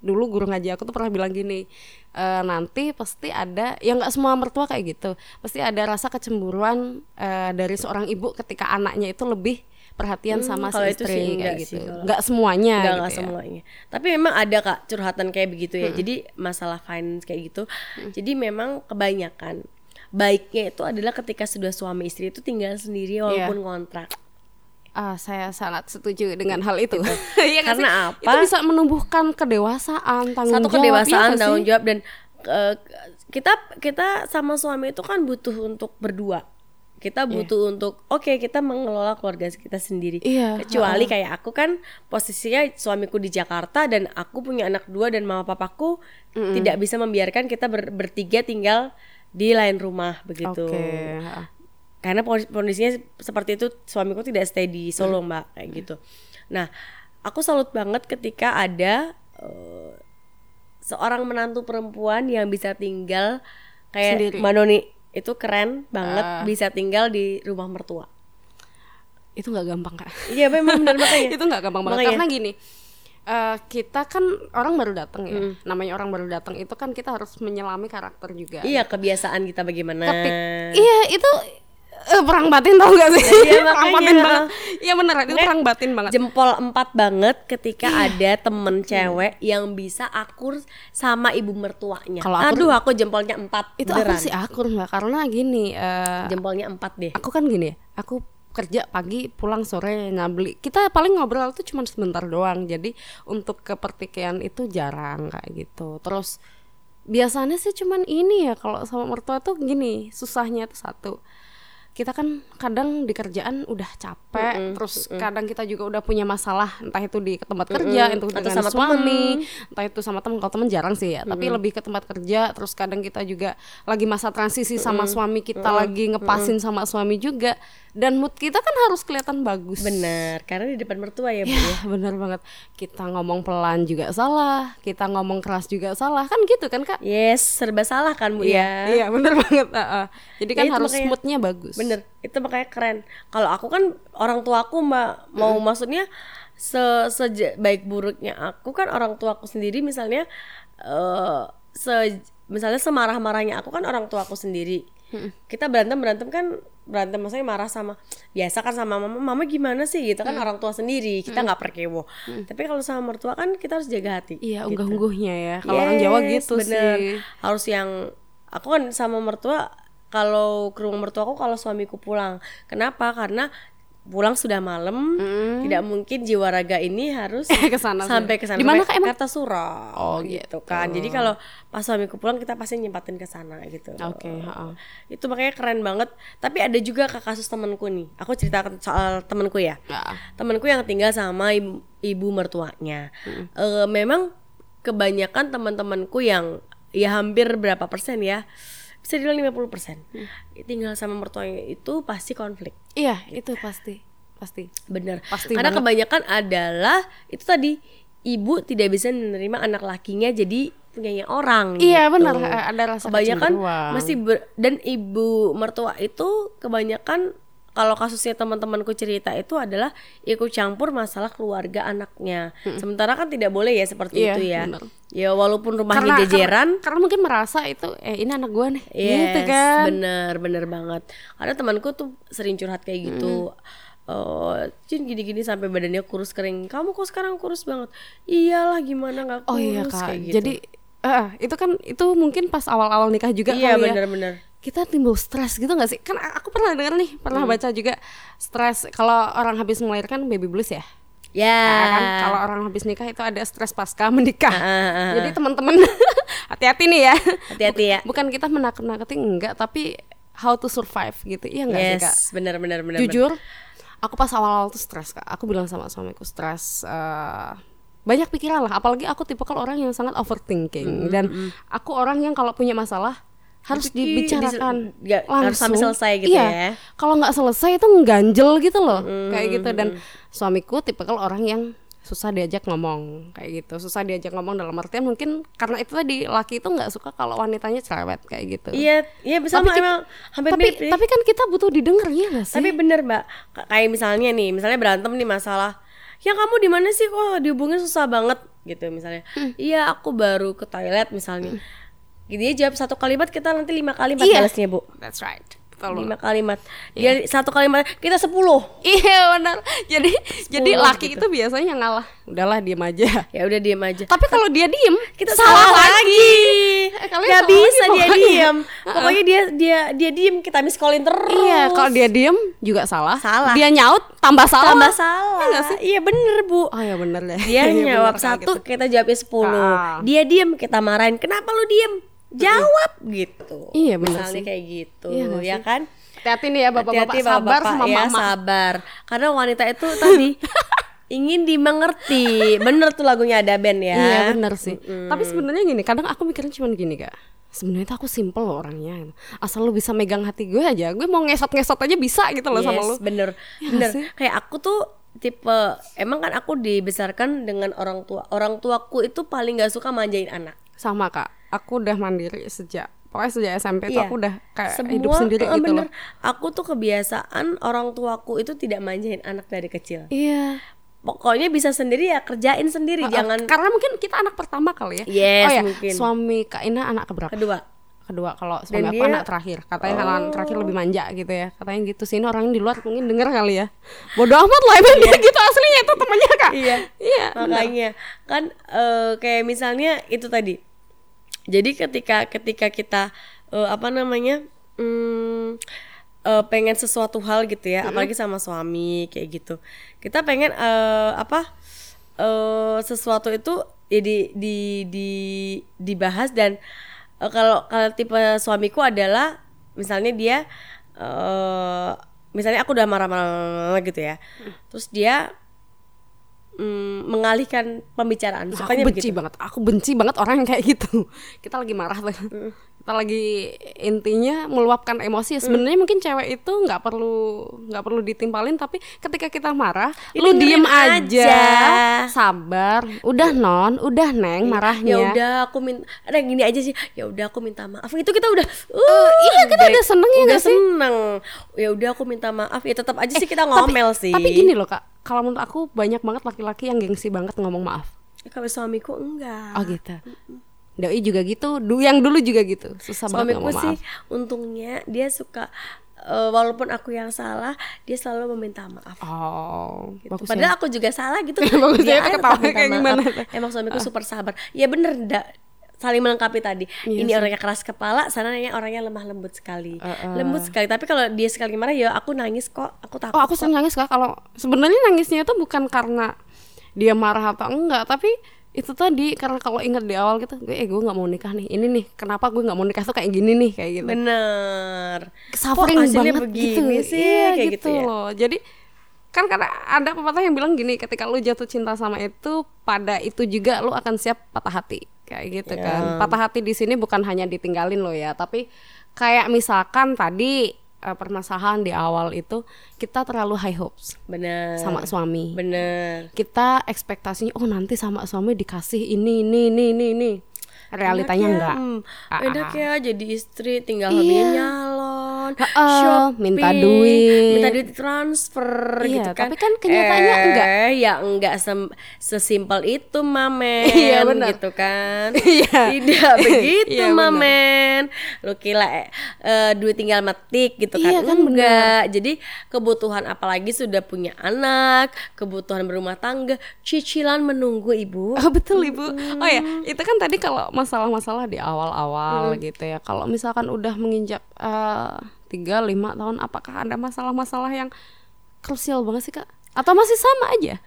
Speaker 1: Dulu guru ngaji aku tuh pernah bilang gini, "Eh, nanti pasti ada, ya nggak semua mertua kayak gitu, pasti ada rasa kecemburuan eh, dari seorang ibu ketika anaknya itu lebih perhatian sama si
Speaker 2: Hmm, kalau itu
Speaker 1: istri
Speaker 2: sih
Speaker 1: kayak
Speaker 2: sih
Speaker 1: gitu.
Speaker 2: kalau-
Speaker 1: Nggak semuanya
Speaker 2: Enggak,
Speaker 1: gitu
Speaker 2: enggak
Speaker 1: ya.
Speaker 2: semuanya. Tapi memang ada kak curhatan kayak begitu ya. Jadi masalah finance kayak gitu. Jadi memang kebanyakan baiknya itu adalah ketika sudah suami istri itu tinggal sendiri walaupun kontrak.
Speaker 1: Ah, saya sangat setuju dengan hal itu. (laughs) Iya nggak
Speaker 2: Karena
Speaker 1: sih?
Speaker 2: apa?
Speaker 1: Itu bisa menumbuhkan kedewasaan, tanggung
Speaker 2: Satu
Speaker 1: jawab.
Speaker 2: kedewasaan,
Speaker 1: iya nggak
Speaker 2: tanggung jawab dan eh, kita kita sama suami itu kan butuh untuk berdua. Kita butuh untuk oke kita mengelola keluarga kita sendiri.
Speaker 1: Iya,
Speaker 2: Kecuali kayak aku kan posisinya suamiku di Jakarta dan aku punya anak dua dan mama papaku tidak bisa membiarkan kita ber- bertiga tinggal di lain rumah begitu.
Speaker 1: Oke. ah.
Speaker 2: Karena kondisinya seperti itu suamiku tidak stay di Solo mbak kayak gitu. Nah aku salut banget ketika ada eh, seorang menantu perempuan yang bisa tinggal kayak
Speaker 1: Sendiri.
Speaker 2: Mbak Noni itu keren banget
Speaker 1: Ah.
Speaker 2: bisa tinggal di rumah mertua.
Speaker 1: Itu nggak gampang kak.
Speaker 2: Iya memang benar makanya. (laughs)
Speaker 1: itu nggak gampang banget
Speaker 2: Makanya.
Speaker 1: karena gini. eh, kita kan orang baru datang ya.
Speaker 2: Hmm.
Speaker 1: Namanya orang baru datang itu kan kita harus menyelami karakter juga.
Speaker 2: Iya kebiasaan kita bagaimana.
Speaker 1: Ketik- iya itu eh, perang batin tau gak sih?
Speaker 2: Iya, (laughs)
Speaker 1: perang batin banget. Iya beneran itu
Speaker 2: Nek,
Speaker 1: perang batin banget.
Speaker 2: Jempol empat banget ketika ada temen cewek yang bisa akur sama ibu mertuanya.
Speaker 1: Kalau akur-
Speaker 2: Aduh aku jempolnya empat.
Speaker 1: itu
Speaker 2: beneran.
Speaker 1: aku sih akur mbak karena gini. eh,
Speaker 2: Jempolnya empat deh.
Speaker 1: aku kan gini ya aku kerja pagi pulang sore ngabli kita paling ngobrol tuh cuma sebentar doang jadi untuk ke pertikaian itu jarang kayak gitu terus biasanya sih cuman ini ya kalau sama mertua tuh gini susahnya tuh satu kita kan kadang di kerjaan udah capek terus kadang kita juga udah punya masalah entah itu di tempat kerja itu
Speaker 2: Atau
Speaker 1: dengan
Speaker 2: sama
Speaker 1: suami entah itu sama temen. Kalau temen jarang sih ya tapi lebih ke tempat kerja terus kadang kita juga lagi masa transisi sama suami kita lagi ngepasin sama suami juga dan mood kita kan harus kelihatan bagus.
Speaker 2: Benar karena di depan mertua ya bu
Speaker 1: ya. benar banget. Kita ngomong pelan juga salah kita ngomong keras juga salah kan gitu kan kak?
Speaker 2: Yes serba salah kan bu ya?
Speaker 1: iya benar (laughs) banget uh, uh. jadi kan
Speaker 2: itu
Speaker 1: harus
Speaker 2: makanya-
Speaker 1: moodnya bagus
Speaker 2: bener itu makanya keren. Kalau aku kan orang tua aku mbak mau maksudnya se sebaik buruknya aku kan orang tua aku sendiri misalnya eh se misalnya semarah marahnya aku kan orang tua aku sendiri. Kita berantem berantem kan berantem maksudnya marah sama biasa kan sama mama mama gimana sih? Gitu kan orang tua sendiri kita nggak perkewo. Tapi kalau sama mertua kan kita harus jaga hati
Speaker 1: iya
Speaker 2: gitu.
Speaker 1: unggah-ungguhnya ya kalau orang Jawa
Speaker 2: Yes,
Speaker 1: gitu
Speaker 2: bener.
Speaker 1: sih.
Speaker 2: Harus yang aku kan sama mertua kalau ke rumah mertua aku kalau suamiku pulang. Kenapa? Karena pulang sudah malam. Tidak mungkin jiwa raga ini harus (laughs)
Speaker 1: Ke sana
Speaker 2: sampai ke sana.
Speaker 1: Di mana, Kak, emang?
Speaker 2: Kartasura
Speaker 1: Oh,
Speaker 2: gitu kan. Jadi kalau pas suamiku pulang kita pasti nyempatin ke sana gitu.
Speaker 1: Oke ha-ha.
Speaker 2: itu makanya keren banget. Tapi ada juga ke kasus temanku nih. Aku ceritakan soal temanku ya.
Speaker 1: Ya.
Speaker 2: temanku yang tinggal sama ibu, ibu mertuanya. Eh, memang kebanyakan teman-temanku yang ya hampir berapa persen ya bisa dibilang 50 persen. Tinggal sama mertuanya itu pasti konflik.
Speaker 1: Iya itu pasti pasti.
Speaker 2: Bener.
Speaker 1: Pasti
Speaker 2: karena
Speaker 1: banget.
Speaker 2: kebanyakan adalah itu tadi ibu tidak bisa menerima anak lakinya jadi punyanya orang
Speaker 1: iya
Speaker 2: gitu.
Speaker 1: benar. Ada rasa
Speaker 2: kebanyakan masih ber- dan ibu mertua itu kebanyakan kalau kasusnya teman-temanku cerita itu adalah ikut campur masalah keluarga anaknya. Sementara kan tidak boleh ya seperti
Speaker 1: Iya,
Speaker 2: itu ya.
Speaker 1: benar.
Speaker 2: Ya walaupun rumahnya
Speaker 1: karena,
Speaker 2: jajaran,
Speaker 1: karena, karena mungkin merasa itu eh ini anak gua nih
Speaker 2: yes,
Speaker 1: gitu kan
Speaker 2: bener bener banget. Karena temanku tuh sering curhat kayak gitu. Oh, Jin gini-gini sampai badannya kurus kering. Kamu kok sekarang kurus banget? Iyalah gimana nggak kurus
Speaker 1: oh iya kak
Speaker 2: kayak gitu.
Speaker 1: jadi eh, itu kan itu mungkin pas awal-awal nikah juga
Speaker 2: iya
Speaker 1: kali ya
Speaker 2: bener-bener.
Speaker 1: Kita timbul stres gitu gak sih? Kan aku pernah dengar nih, pernah
Speaker 2: Hmm.
Speaker 1: baca juga stres kalau orang habis melahirkan baby blues ya.
Speaker 2: Ya.
Speaker 1: Nah, kan kalau orang habis nikah itu ada stres pasca (laughs) menikah.
Speaker 2: Ah, ah, ah.
Speaker 1: Jadi teman-teman (laughs) hati-hati nih ya.
Speaker 2: Hati-hati ya.
Speaker 1: Bukan kita menakut-nakuti enggak, tapi how to survive gitu. Iya enggak sih, Kak?
Speaker 2: Yes, benar-benar benar.
Speaker 1: Jujur, aku pas awal-awal tuh stres, Kak. Aku bilang sama suamiku stres eh, banyak pikiran lah, apalagi aku tipe kalau orang yang sangat overthinking dan aku orang yang kalau punya masalah harus dibicarakan
Speaker 2: dise- nggak- harus sampai selesai gitu
Speaker 1: iya.
Speaker 2: ya.
Speaker 1: Kalau nggak selesai itu ngganjel gitu loh, kayak gitu. Dan suamiku tipe kalau orang yang susah diajak ngomong kayak gitu, susah diajak ngomong dalam artian mungkin karena itu tadi laki itu nggak suka kalau wanitanya cerewet kayak gitu.
Speaker 2: Iya, iya bisa
Speaker 1: Tapi
Speaker 2: emang,
Speaker 1: kita-
Speaker 2: emang hampir
Speaker 1: tapi
Speaker 2: mirip ya.
Speaker 1: tapi kan kita butuh didengar ya nggak sih?
Speaker 2: Tapi bener mbak, K- kayak misalnya nih, misalnya berantem nih masalah, ya kamu di mana sih kok dihubungin susah banget gitu misalnya.
Speaker 1: Hmm.
Speaker 2: Iya aku baru ke toilet misalnya. Gitu dia jawab satu kalimat kita nanti lima kalimat
Speaker 1: Iya.
Speaker 2: balasnya bu.
Speaker 1: That's right. Betul
Speaker 2: Lima kalimat. Dia satu kalimat kita sepuluh.
Speaker 1: Iya benar. Jadi jadi laki
Speaker 2: gitu.
Speaker 1: itu biasanya ngalah. Udahlah diem aja.
Speaker 2: Ya udah diam aja.
Speaker 1: Tapi kalau dia diem,
Speaker 2: kita salah, lagi.
Speaker 1: Eh, kalian
Speaker 2: Gak
Speaker 1: salah
Speaker 2: bisa
Speaker 1: lagi
Speaker 2: dia
Speaker 1: pokoknya.
Speaker 2: diem. Pokoknya dia dia dia diem kita miskolin terus.
Speaker 1: Iya, kalau dia diem juga salah.
Speaker 2: Salah.
Speaker 1: Dia nyaut tambah salah.
Speaker 2: tambah salah.
Speaker 1: Iya nggak sih?
Speaker 2: Iya bener bu.
Speaker 1: Oh ya bener deh.
Speaker 2: Dia (laughs)
Speaker 1: Iya, bener, Kak,
Speaker 2: satu,
Speaker 1: gitu.
Speaker 2: kita jawabnya sepuluh.
Speaker 1: Ah.
Speaker 2: Dia diem, kita marahin. Kenapa lu diem? Jawab gitu.
Speaker 1: Iya,
Speaker 2: Misalnya
Speaker 1: sih.
Speaker 2: kayak gitu,
Speaker 1: Iya
Speaker 2: ya
Speaker 1: sih?
Speaker 2: kan?
Speaker 1: Hati-hati nih ya bapak-bapak
Speaker 2: Hati-hati
Speaker 1: sabar
Speaker 2: bapak-bapak
Speaker 1: sama
Speaker 2: ya,
Speaker 1: mama.
Speaker 2: sabar. Karena wanita itu tadi (laughs) ingin dimengerti. Bener tuh lagunya ada band ya.
Speaker 1: Iya bener sih. Tapi sebenarnya gini, kadang aku mikirnya cuma gini kak. Sebenarnya tuh aku simple loh orangnya. Asal lu bisa megang hati gue aja, gue mau ngesot-ngesot aja bisa gitu loh sama
Speaker 2: Yes,
Speaker 1: lu.
Speaker 2: bener,
Speaker 1: nggak
Speaker 2: bener.
Speaker 1: sih?
Speaker 2: Kayak aku tuh tipe, emang kan aku dibesarkan dengan orang tua. Orang tuaku itu paling gak suka manjain anak.
Speaker 1: Sama kak, aku udah mandiri sejak pokoknya sejak SMP tuh
Speaker 2: Iya.
Speaker 1: aku udah kayak
Speaker 2: Semua,
Speaker 1: hidup sendiri
Speaker 2: eh,
Speaker 1: gitu
Speaker 2: bener.
Speaker 1: loh.
Speaker 2: Aku tuh kebiasaan orang tuaku itu tidak manjain anak dari kecil.
Speaker 1: Iya.
Speaker 2: Pokoknya bisa sendiri ya kerjain sendiri, jangan
Speaker 1: Karena mungkin kita anak pertama kali ya.
Speaker 2: Yes,
Speaker 1: oh ya,
Speaker 2: mungkin.
Speaker 1: suami Kak Ina anak keberapa?
Speaker 2: kedua.
Speaker 1: Kedua. Kalau suami
Speaker 2: Dan
Speaker 1: aku
Speaker 2: dia-
Speaker 1: anak terakhir. Katanya anak terakhir lebih manja gitu ya. Katanya gitu sih. Ini orang di luar mungkin denger kali ya. Bodoh amat lah emang dia gitu aslinya itu temennya Kak.
Speaker 2: Iya.
Speaker 1: Iya. bener.
Speaker 2: Makanya kan eh, kayak misalnya itu tadi. Jadi ketika ketika kita eh, apa namanya? hmm, eh, pengen sesuatu hal gitu ya, apalagi sama suami kayak gitu. Kita pengen eh, apa? eh, sesuatu itu ya di di di dibahas dan eh, kalau kalau tipe suamiku adalah misalnya dia eh misalnya aku udah marah-marah gitu ya. Terus dia mm, mengalihkan pembicaraan.
Speaker 1: Nah, aku benci
Speaker 2: begitu.
Speaker 1: banget. Aku benci banget orang yang kayak gitu. Kita lagi marah tuh. Lagi intinya meluapkan emosi.
Speaker 2: Hmm.
Speaker 1: sebenarnya mungkin cewek itu nggak perlu nggak perlu ditimpalin tapi ketika kita marah
Speaker 2: Ya,
Speaker 1: lu diem aja,
Speaker 2: aja.
Speaker 1: sabar. Udah non. Udah neng marahnya
Speaker 2: ya udah aku minta ada gini aja sih. Ya udah aku minta maaf. Itu kita udah uh,
Speaker 1: iya, kita udah seneng ya
Speaker 2: udah
Speaker 1: sih?
Speaker 2: seneng. Ya udah aku minta maaf. Ya tetap aja sih kita ngomel sih.
Speaker 1: Eh, tapi gini loh kak. Kalau menurut aku banyak banget laki-laki yang gengsi banget ngomong maaf.
Speaker 2: Kalau suamiku enggak.
Speaker 1: Oh gitu doi juga gitu du yang dulu juga gitu susah banget
Speaker 2: suamiku sih untungnya dia suka eh, walaupun aku yang salah dia selalu meminta maaf
Speaker 1: oh
Speaker 2: gitu.
Speaker 1: bagus ya.
Speaker 2: Padahal aku juga salah gitu. (laughs)
Speaker 1: Bagus
Speaker 2: Dia
Speaker 1: ya, ketawa kayak
Speaker 2: maaf.
Speaker 1: gimana?
Speaker 2: Emang suamiku super sabar. Ya bener, da, saling melengkapi tadi.
Speaker 1: Iya
Speaker 2: Ini orangnya keras kepala, sana orangnya lemah lembut sekali. Lembut sekali. Tapi kalau dia sekali marah ya aku nangis kok. Aku takut.
Speaker 1: Oh aku sering nangis kak kalau sebenarnya nangisnya itu bukan karena dia marah atau enggak tapi itu tadi karena kalau ingat di awal gitu gue eh gue nggak mau nikah nih ini nih kenapa gue nggak mau nikah tuh kayak gini nih kayak gitu
Speaker 2: Bener.
Speaker 1: suffering
Speaker 2: Kok
Speaker 1: banget
Speaker 2: begini
Speaker 1: gitu
Speaker 2: sih?
Speaker 1: iya
Speaker 2: Kayak
Speaker 1: gitu,
Speaker 2: gitu ya?
Speaker 1: loh jadi kan karena ada pepatah yang bilang gini ketika lu jatuh cinta sama itu pada itu juga lu akan siap patah hati kayak gitu
Speaker 2: Ya.
Speaker 1: kan patah hati di sini bukan hanya ditinggalin lo ya tapi kayak misalkan tadi eh, permasalahan di awal itu kita terlalu high hopes
Speaker 2: Bener.
Speaker 1: sama suami
Speaker 2: Bener.
Speaker 1: kita ekspektasinya oh nanti sama suami dikasih ini ini ini ini ini realitanya
Speaker 2: ya,
Speaker 1: enggak
Speaker 2: hmm,
Speaker 1: Ah,
Speaker 2: enak
Speaker 1: ah.
Speaker 2: ya jadi istri tinggal
Speaker 1: Iya.
Speaker 2: hobinya nyalon,
Speaker 1: Ha-ah,
Speaker 2: shopping,
Speaker 1: minta duit.
Speaker 2: minta duit transfer
Speaker 1: Iya,
Speaker 2: gitu kan.
Speaker 1: tapi kan kenyataannya
Speaker 2: eh,
Speaker 1: enggak.
Speaker 2: ya enggak sem- sesimpel itu mamen
Speaker 1: Iya, benar.
Speaker 2: gitu kan. (laughs)
Speaker 1: Iya.
Speaker 2: Tidak (laughs) begitu
Speaker 1: Iya,
Speaker 2: mamen. Lu kira eh, eh, duit tinggal metik gitu kan.
Speaker 1: Iya, kan,
Speaker 2: enggak. Jadi kebutuhan apalagi sudah punya anak, kebutuhan berumah tangga, cicilan menunggu ibu.
Speaker 1: Oh betul ibu. Oh ya, itu kan tadi kalau masalah-masalah di awal-awal gitu ya. Kalau misalkan udah menginjak eh, tiga lima tahun, apakah ada masalah-masalah yang krusial banget sih kak? Atau masih sama aja?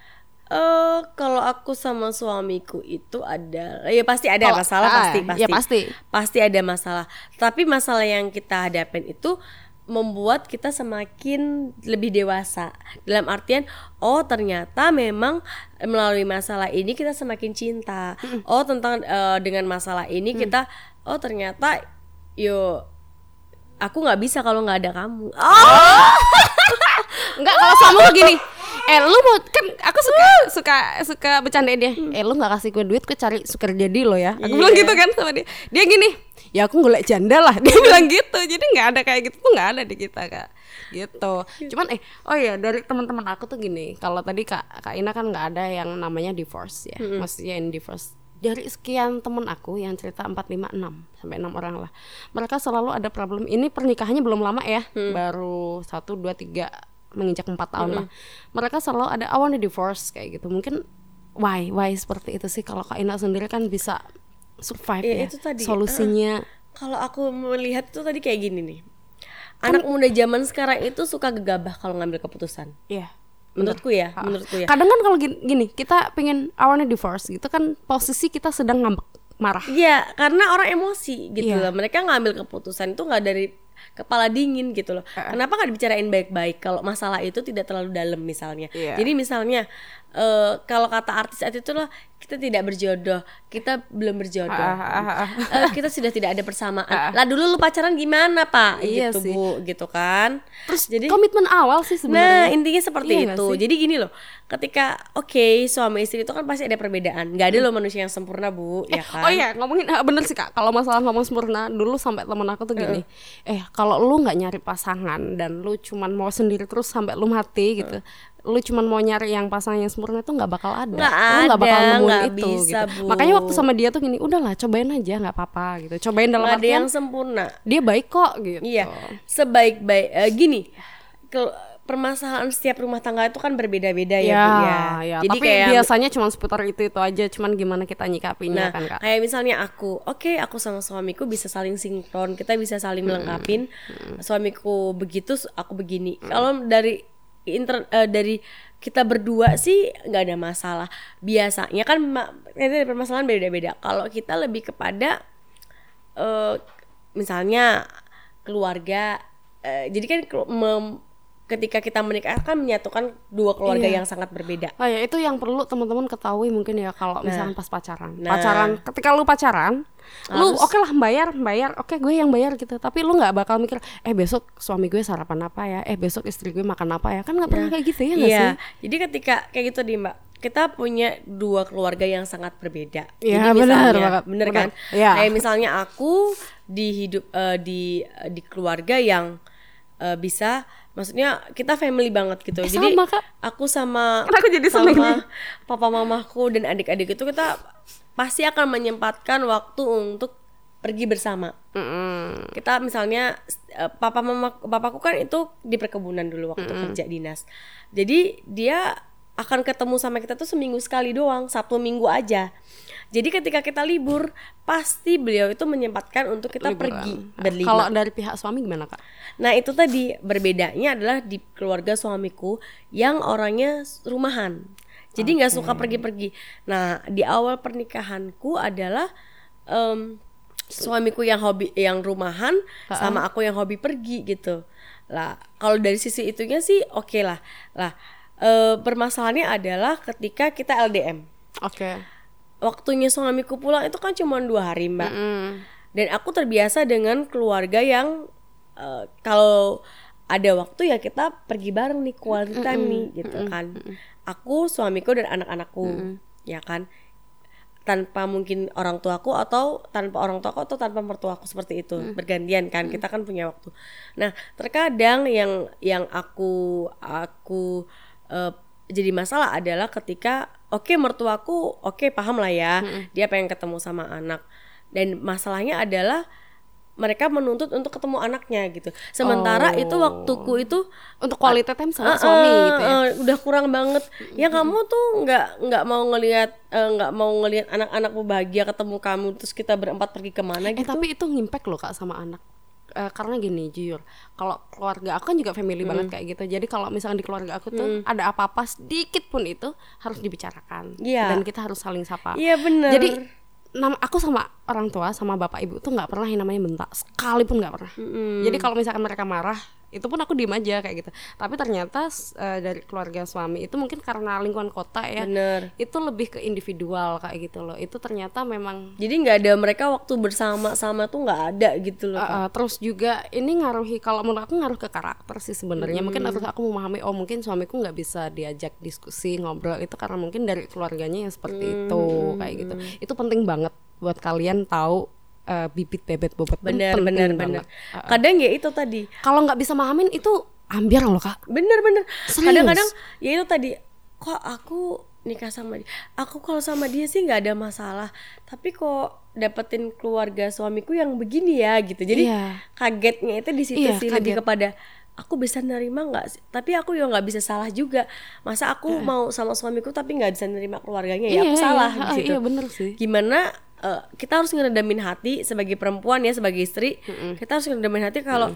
Speaker 2: Eh kalau aku sama suamiku itu ada ya pasti ada
Speaker 1: Kalau-
Speaker 2: masalah
Speaker 1: ah,
Speaker 2: pasti pasti
Speaker 1: ya pasti.
Speaker 2: pasti ada masalah tapi masalah yang kita hadapin itu membuat kita semakin lebih dewasa dalam artian oh ternyata memang melalui masalah ini kita semakin cinta oh tentang eh, dengan masalah ini
Speaker 1: Mm.
Speaker 2: kita oh ternyata yo aku nggak bisa kalau nggak ada kamu oh (laughs)
Speaker 1: Enggak, kalau suami lu gini. Eh lu mau kan aku suka suka suka bercandain dia. Eh lu nggak kasih gue duit, gue cari suka jadi lo ya. Aku bilang gitu kan sama dia. Dia gini, ya aku golek janda lah. (laughs) Dia bilang gitu. Jadi nggak ada kayak gitu tuh nggak ada di kita kak. Gitu. Cuman eh oh ya dari teman-teman aku tuh gini. Kalau tadi kak kak Ina kan nggak ada yang namanya divorce ya. Maksudnya in divorce dari sekian temen aku yang cerita 4, 5, 6 sampai 6 orang lah mereka selalu ada problem. Ini pernikahannya belum lama ya baru satu dua tiga menginjak empat tahun lah. Mereka selalu ada I want divorce kayak gitu. Mungkin why why seperti itu sih? Kalau Kak Ina sendiri kan bisa survive
Speaker 2: Ya,
Speaker 1: ya,
Speaker 2: itu tadi,
Speaker 1: solusinya.
Speaker 2: Kalau aku melihat itu tadi kayak gini nih. Anak muda zaman sekarang itu suka gegabah kalau ngambil keputusan.
Speaker 1: Iya
Speaker 2: Menurutku ya, menurutku ya.
Speaker 1: kadang kan kalau gini, gini kita pengen I want a divorce gitu kan posisi kita sedang ngambek marah
Speaker 2: Iya, karena orang emosi gitu
Speaker 1: Iya.
Speaker 2: loh. Mereka ngambil keputusan itu nggak dari kepala dingin gitu loh. Kenapa nggak dibicarain baik-baik kalau masalah itu tidak terlalu dalam misalnya.
Speaker 1: Iya.
Speaker 2: Jadi misalnya eh, kalau kata artis itu loh kita tidak berjodoh, kita belum berjodoh,
Speaker 1: Ah,
Speaker 2: Eh, kita sudah tidak ada persamaan. Lah dulu lu pacaran gimana pak?
Speaker 1: Iya
Speaker 2: gitu
Speaker 1: sih.
Speaker 2: bu, gitu kan.
Speaker 1: terus
Speaker 2: jadi
Speaker 1: komitmen awal sih
Speaker 2: Nah,
Speaker 1: sebenarnya
Speaker 2: intinya seperti
Speaker 1: Iya
Speaker 2: itu. Jadi gini loh, ketika oke suami istri itu kan pasti ada perbedaan. Nggak ada loh manusia yang sempurna bu, ya kan?
Speaker 1: Oh iya ngomongin ah, bener sih kak kalau masalah ngomong sempurna dulu sampai temen aku tuh gini eh kalau lu nggak nyari pasangan dan lu cuman mau sendiri terus sampai lu mati gitu lu cuman mau nyari yang pasangan yang sempurna itu nggak bakal ada
Speaker 2: Nggak
Speaker 1: lu nggak bakal
Speaker 2: ada,
Speaker 1: nemuin itu
Speaker 2: bisa,
Speaker 1: gitu
Speaker 2: Bu.
Speaker 1: makanya waktu sama dia tuh gini udahlah cobain aja nggak apa-apa gitu cobain dalam
Speaker 2: ada
Speaker 1: artian
Speaker 2: yang sempurna.
Speaker 1: dia baik kok gitu
Speaker 2: Iya, sebaik-baik eh, gini. ke- permasalahan setiap rumah tangga itu kan berbeda-beda ya,
Speaker 1: ya,
Speaker 2: Bu ya.
Speaker 1: ya.
Speaker 2: Jadi
Speaker 1: tapi
Speaker 2: kayak
Speaker 1: biasanya cuma seputar itu itu aja cuman gimana kita nyikapinya
Speaker 2: Nah,
Speaker 1: kan kak
Speaker 2: kayak misalnya aku, oke, aku sama suamiku bisa saling sinkron, kita bisa saling melengkapin. Suamiku begitu, aku begini. Kalau dari inter eh, dari kita berdua sih nggak ada masalah. Biasanya kan ada permasalahan beda-beda. Kalau kita lebih kepada eh misalnya keluarga, eh, jadi kan mem- ketika kita menikah kan menyatukan dua keluarga
Speaker 1: Iya.
Speaker 2: yang sangat berbeda.
Speaker 1: Oh ya itu yang perlu teman-teman ketahui mungkin ya kalau misalnya pas pacaran.
Speaker 2: Nah.
Speaker 1: Pacaran ketika lu pacaran, lu oke lah bayar, bayar, oke gue yang bayar gitu. Tapi lu nggak bakal mikir, eh besok suami gue sarapan apa ya, eh besok istri gue makan apa ya, kan nggak pernah kayak gitu ya nggak
Speaker 2: Iya.
Speaker 1: sih?
Speaker 2: Jadi ketika kayak gitu nih Mbak, kita punya dua keluarga yang sangat berbeda.
Speaker 1: Iya, benar, banget.
Speaker 2: bener
Speaker 1: Benar.
Speaker 2: kan?
Speaker 1: Iya.
Speaker 2: Kayak misalnya aku di hidup eh, di di keluarga yang eh, bisa, maksudnya kita family banget gitu.
Speaker 1: Eh,
Speaker 2: Jadi
Speaker 1: sama, Kak.
Speaker 2: aku sama (laughs)
Speaker 1: aku jadi nih.
Speaker 2: sama papa mamaku dan adik-adik itu kita pasti akan menyempatkan waktu untuk pergi bersama
Speaker 1: Mm-mm.
Speaker 2: kita misalnya eh, papa mama papaku kan itu di perkebunan dulu waktu kerja dinas jadi dia akan ketemu sama kita tuh seminggu sekali doang satu minggu aja jadi ketika kita libur pasti beliau itu menyempatkan untuk kita pergi berlima
Speaker 1: Kalau dari pihak suami gimana kak?
Speaker 2: nah itu tadi berbedanya adalah di keluarga suamiku yang orangnya rumahan. Jadi nggak suka pergi-pergi. Nah di awal pernikahanku adalah em, suamiku yang hobi yang rumahan sama aku yang hobi pergi gitu. Lah kalau dari sisi itunya sih oke lah. Lah eh, permasalahannya adalah ketika kita LDM
Speaker 1: Oke.
Speaker 2: Waktunya suamiku pulang itu kan cuma dua hari mbak.
Speaker 1: Mm.
Speaker 2: dan aku terbiasa dengan keluarga yang eh, kalau ada waktu ya kita pergi bareng nih quality time nih gitu kan. Aku suamiku dan anak-anakku ya kan. Tanpa mungkin orang tuaku atau tanpa orang tuaku atau tanpa mertuaku seperti itu bergantian kan kita kan punya waktu. Nah terkadang yang yang aku aku eh, jadi masalah adalah ketika oke mertuaku oke paham lah ya dia pengen ketemu sama anak. Dan masalahnya adalah mereka menuntut untuk ketemu anaknya gitu. Sementara itu waktuku itu
Speaker 1: Untuk quality time sama
Speaker 2: Ah,
Speaker 1: suami
Speaker 2: ah,
Speaker 1: gitu ya.
Speaker 2: ah, udah kurang banget. Ya kamu tuh nggak nggak mau ngelihat eh, nggak mau ngelihat anak-anakmu bahagia ketemu kamu terus kita berempat pergi ke mana
Speaker 1: Eh
Speaker 2: gitu?
Speaker 1: tapi itu ngimpact loh kak sama anak. Eh, karena gini jujur, kalau keluarga aku kan juga family banget kayak gitu. Jadi kalau misalnya di keluarga aku tuh ada apa-apa sedikit pun itu harus dibicarakan.
Speaker 2: Iya.
Speaker 1: Dan kita harus saling sapa.
Speaker 2: iya bener
Speaker 1: Jadi nama aku sama orang tua sama bapak ibu tuh nggak pernah yang namanya bentak sekalipun nggak pernah. Jadi kalau misalkan mereka marah itu pun aku diem aja kayak gitu. Tapi ternyata eh, dari keluarga suami itu mungkin karena lingkungan kota ya
Speaker 2: bener.
Speaker 1: itu lebih ke individual kayak gitu loh. Itu ternyata memang
Speaker 2: jadi nggak ada mereka waktu bersama-sama tuh nggak ada gitu loh
Speaker 1: Uh, uh, terus juga ini ngaruhi kalau menurut aku ngaruh ke karakter sih sebenarnya. Mungkin harus aku memahami oh mungkin suamiku nggak bisa diajak diskusi ngobrol. Itu karena mungkin dari keluarganya yang seperti itu kayak gitu. Itu penting banget buat kalian tahu uh, bibit bebet bobot
Speaker 2: bener bener bener kadang ya itu tadi.
Speaker 1: Kalau nggak bisa mahamin itu ambiar loh kak.
Speaker 2: Bener bener kadang-kadang ya itu tadi kok aku nikah sama dia? Aku kalau sama dia sih nggak ada masalah. Tapi kok dapetin keluarga suamiku yang begini ya gitu. Jadi
Speaker 1: Iya.
Speaker 2: kagetnya itu di situ
Speaker 1: Iya,
Speaker 2: sih lebih
Speaker 1: kaget.
Speaker 2: kepada aku bisa nerima nggak sih? Tapi aku ya nggak bisa salah juga. Masa aku mau sama suamiku tapi nggak bisa nerima keluarganya ya aku
Speaker 1: Iya,
Speaker 2: salah
Speaker 1: iya,
Speaker 2: di situ
Speaker 1: iya bener sih.
Speaker 2: Gimana eh, kita harus ngeredamin hati sebagai perempuan ya sebagai istri. Kita harus ngeredamin hati kalau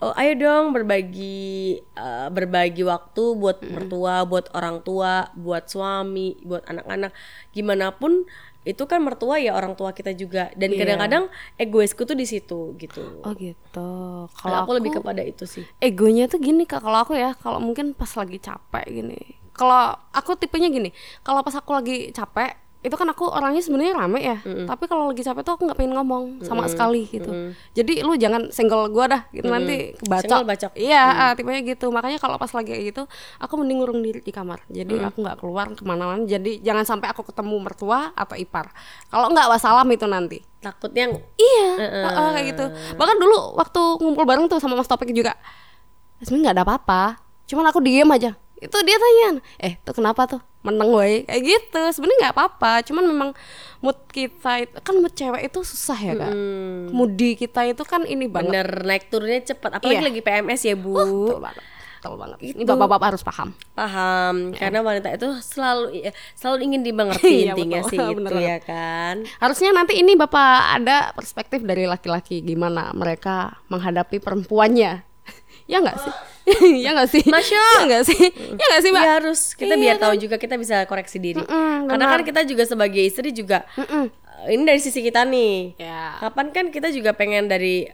Speaker 2: oh, ayo dong berbagi eh, berbagi waktu buat mertua buat orang tua buat suami buat anak-anak. Gimana pun itu kan mertua ya orang tua kita juga. Dan
Speaker 1: Iya.
Speaker 2: kadang-kadang egoisku tuh di situ gitu.
Speaker 1: Oh gitu.
Speaker 2: Kalau aku, lebih kepada itu sih.
Speaker 1: egonya tuh gini kak. Kalau aku ya kalau mungkin pas lagi capek gini. Kalau aku tipenya gini kalau pas aku lagi capek itu kan aku orangnya sebenarnya rame ya tapi kalau lagi capek tuh aku nggak pengen ngomong sama sekali gitu. Jadi lu jangan senggol gua dah gitu nanti
Speaker 2: Senggol
Speaker 1: bacok.
Speaker 2: Bacok.
Speaker 1: iya ah, tipenya gitu. Makanya kalau pas lagi kayak gitu aku mending ngurung diri di kamar. Jadi aku nggak keluar ke mana-mana. Jadi jangan sampai aku ketemu mertua atau ipar. Kalau nggak wassalam itu nanti.
Speaker 2: Takutnya
Speaker 1: Iya, heeh, kayak gitu. Bahkan dulu waktu ngumpul bareng tuh sama Mas Topik juga, sebenarnya nggak ada apa-apa. Cuman aku diem aja. Itu dia tanya, eh tuh kenapa tuh? Meneng woy, kayak gitu. Sebenarnya nggak apa-apa. Cuman memang mood kita itu kan mood cewek itu susah ya kak. Moody kita itu kan ini banget.
Speaker 2: bener naik turunnya cepat apalagi
Speaker 1: Iya.
Speaker 2: lagi PMS ya bu
Speaker 1: Betul banget. Betul banget. Ini bapak-bapak harus paham.
Speaker 2: paham karena wanita itu selalu iya, selalu ingin dimengerti (laughs)
Speaker 1: Iya,
Speaker 2: intinya
Speaker 1: betul.
Speaker 2: sih (laughs)
Speaker 1: Bener
Speaker 2: itu
Speaker 1: banget.
Speaker 2: ya kan
Speaker 1: Harusnya nanti ini bapak ada perspektif dari laki-laki gimana mereka menghadapi perempuannya. Ya nggak sih? (laughs) ya nggak sih?
Speaker 2: Masya.
Speaker 1: Ya nggak sih? Ya nggak sih, Mbak?
Speaker 2: Ya harus kita
Speaker 1: Iya
Speaker 2: biar tahu
Speaker 1: kan?
Speaker 2: juga kita bisa koreksi diri
Speaker 1: Mm-mm,
Speaker 2: karena
Speaker 1: benar.
Speaker 2: kan kita juga sebagai istri juga
Speaker 1: Mm-mm.
Speaker 2: eh, ini dari sisi kita nih
Speaker 1: Ya.
Speaker 2: kapan kan kita juga pengen dari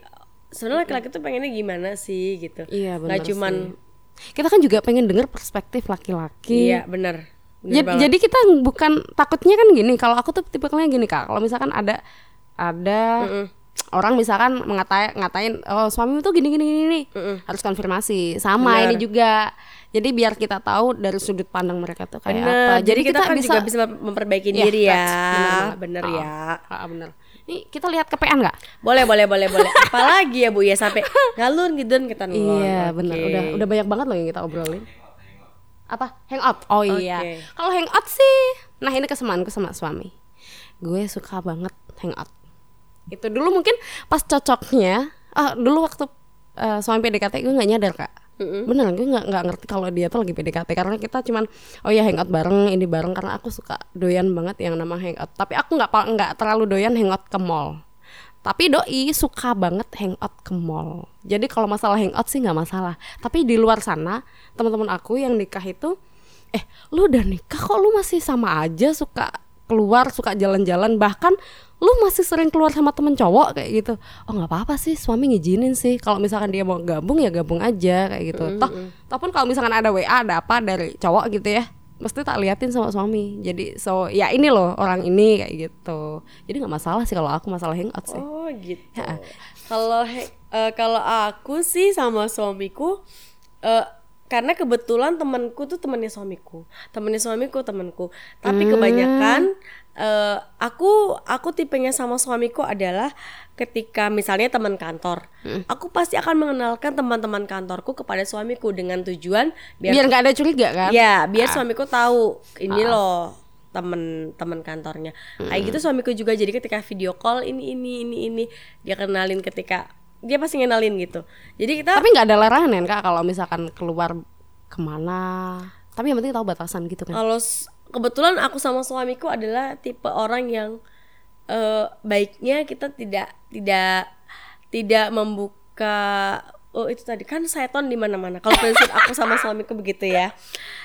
Speaker 2: sebenarnya laki-laki tuh pengennya gimana sih gitu
Speaker 1: Iya,
Speaker 2: nggak
Speaker 1: benar
Speaker 2: cuman
Speaker 1: kita kan juga pengen denger perspektif laki-laki
Speaker 2: Iya, bener. Bener
Speaker 1: Ja-
Speaker 2: banget.
Speaker 1: jadi kita bukan takutnya kan gini kalau aku tuh tipikalnya gini kak kalau misalkan ada ada orang misalkan mengatai ngatain oh suami tuh gini gini gini harus konfirmasi sama
Speaker 2: Benar.
Speaker 1: ini juga jadi biar kita tahu dari sudut pandang mereka tuh kayak
Speaker 2: Bener.
Speaker 1: apa
Speaker 2: Jadi, kita, kan juga bisa memperbaiki
Speaker 1: Iya,
Speaker 2: diri ya.
Speaker 1: facts.
Speaker 2: Bener,
Speaker 1: banget.
Speaker 2: ya.
Speaker 1: Ah, ah, bener ini kita lihat kepean nggak
Speaker 2: Boleh, boleh, boleh, boleh. Apalagi ya Bu ya sampai ngalur gitu kita ngelon.
Speaker 1: iya
Speaker 2: Oke.
Speaker 1: bener udah udah banyak banget loh yang kita obrolin apa hangout oh iya
Speaker 2: Oke.
Speaker 1: kalau hangout sih nah ini kesemaanku sama suami gue suka banget hangout itu dulu mungkin pas cocoknya ah dulu waktu eh, suami PDKT gue nggak nyadar kak beneran gue nggak nggak ngerti kalau dia tuh lagi PDKT karena kita cuman oh ya hangout bareng ini bareng karena aku suka doyan banget yang nama hangout tapi aku nggak nggak terlalu doyan hangout ke mall tapi doi suka banget hangout ke mall. Jadi kalau masalah hangout sih nggak masalah. Tapi di luar sana teman-teman aku yang nikah itu, eh lu udah nikah kok lu masih sama aja suka keluar suka jalan-jalan bahkan lu masih sering keluar sama temen cowok? Kayak gitu. Oh nggak apa-apa sih suami ngizinin sih. Kalau misalkan dia mau gabung ya gabung aja. Kayak gitu. Toh toh pun kalau misalkan ada WA ada apa dari cowok gitu ya mesti tak liatin sama suami. Jadi so ya ini loh orang ini kayak gitu. Jadi nggak masalah sih kalau aku masalah hangout sih.
Speaker 2: Oh gitu. Kalau he- eh, kalau aku sih sama suamiku eh, karena kebetulan temanku tuh temannya suamiku, temannya suamiku temanku. Tapi kebanyakan eh, aku aku tipenya sama suamiku adalah ketika misalnya teman kantor, aku pasti akan mengenalkan teman-teman kantorku kepada suamiku dengan tujuan biar
Speaker 1: biar nggak ada curiga kan?
Speaker 2: Ya, biar suamiku tahu ini loh temen-temen kantornya. Kayak gitu suamiku juga jadi ketika video call ini ini ini ini dia kenalin ketika dia pasti ngenalin gitu. Jadi kita
Speaker 1: tapi nggak ada larangan kan kak kalau misalkan keluar ke mana? Tapi yang penting tahu batasan gitu kan?
Speaker 2: Kalau kebetulan aku sama suamiku adalah tipe orang yang eh, baiknya kita tidak tidak tidak membuka oh itu tadi kan seton di mana-mana. Kalau prinsip aku sama suamiku begitu ya.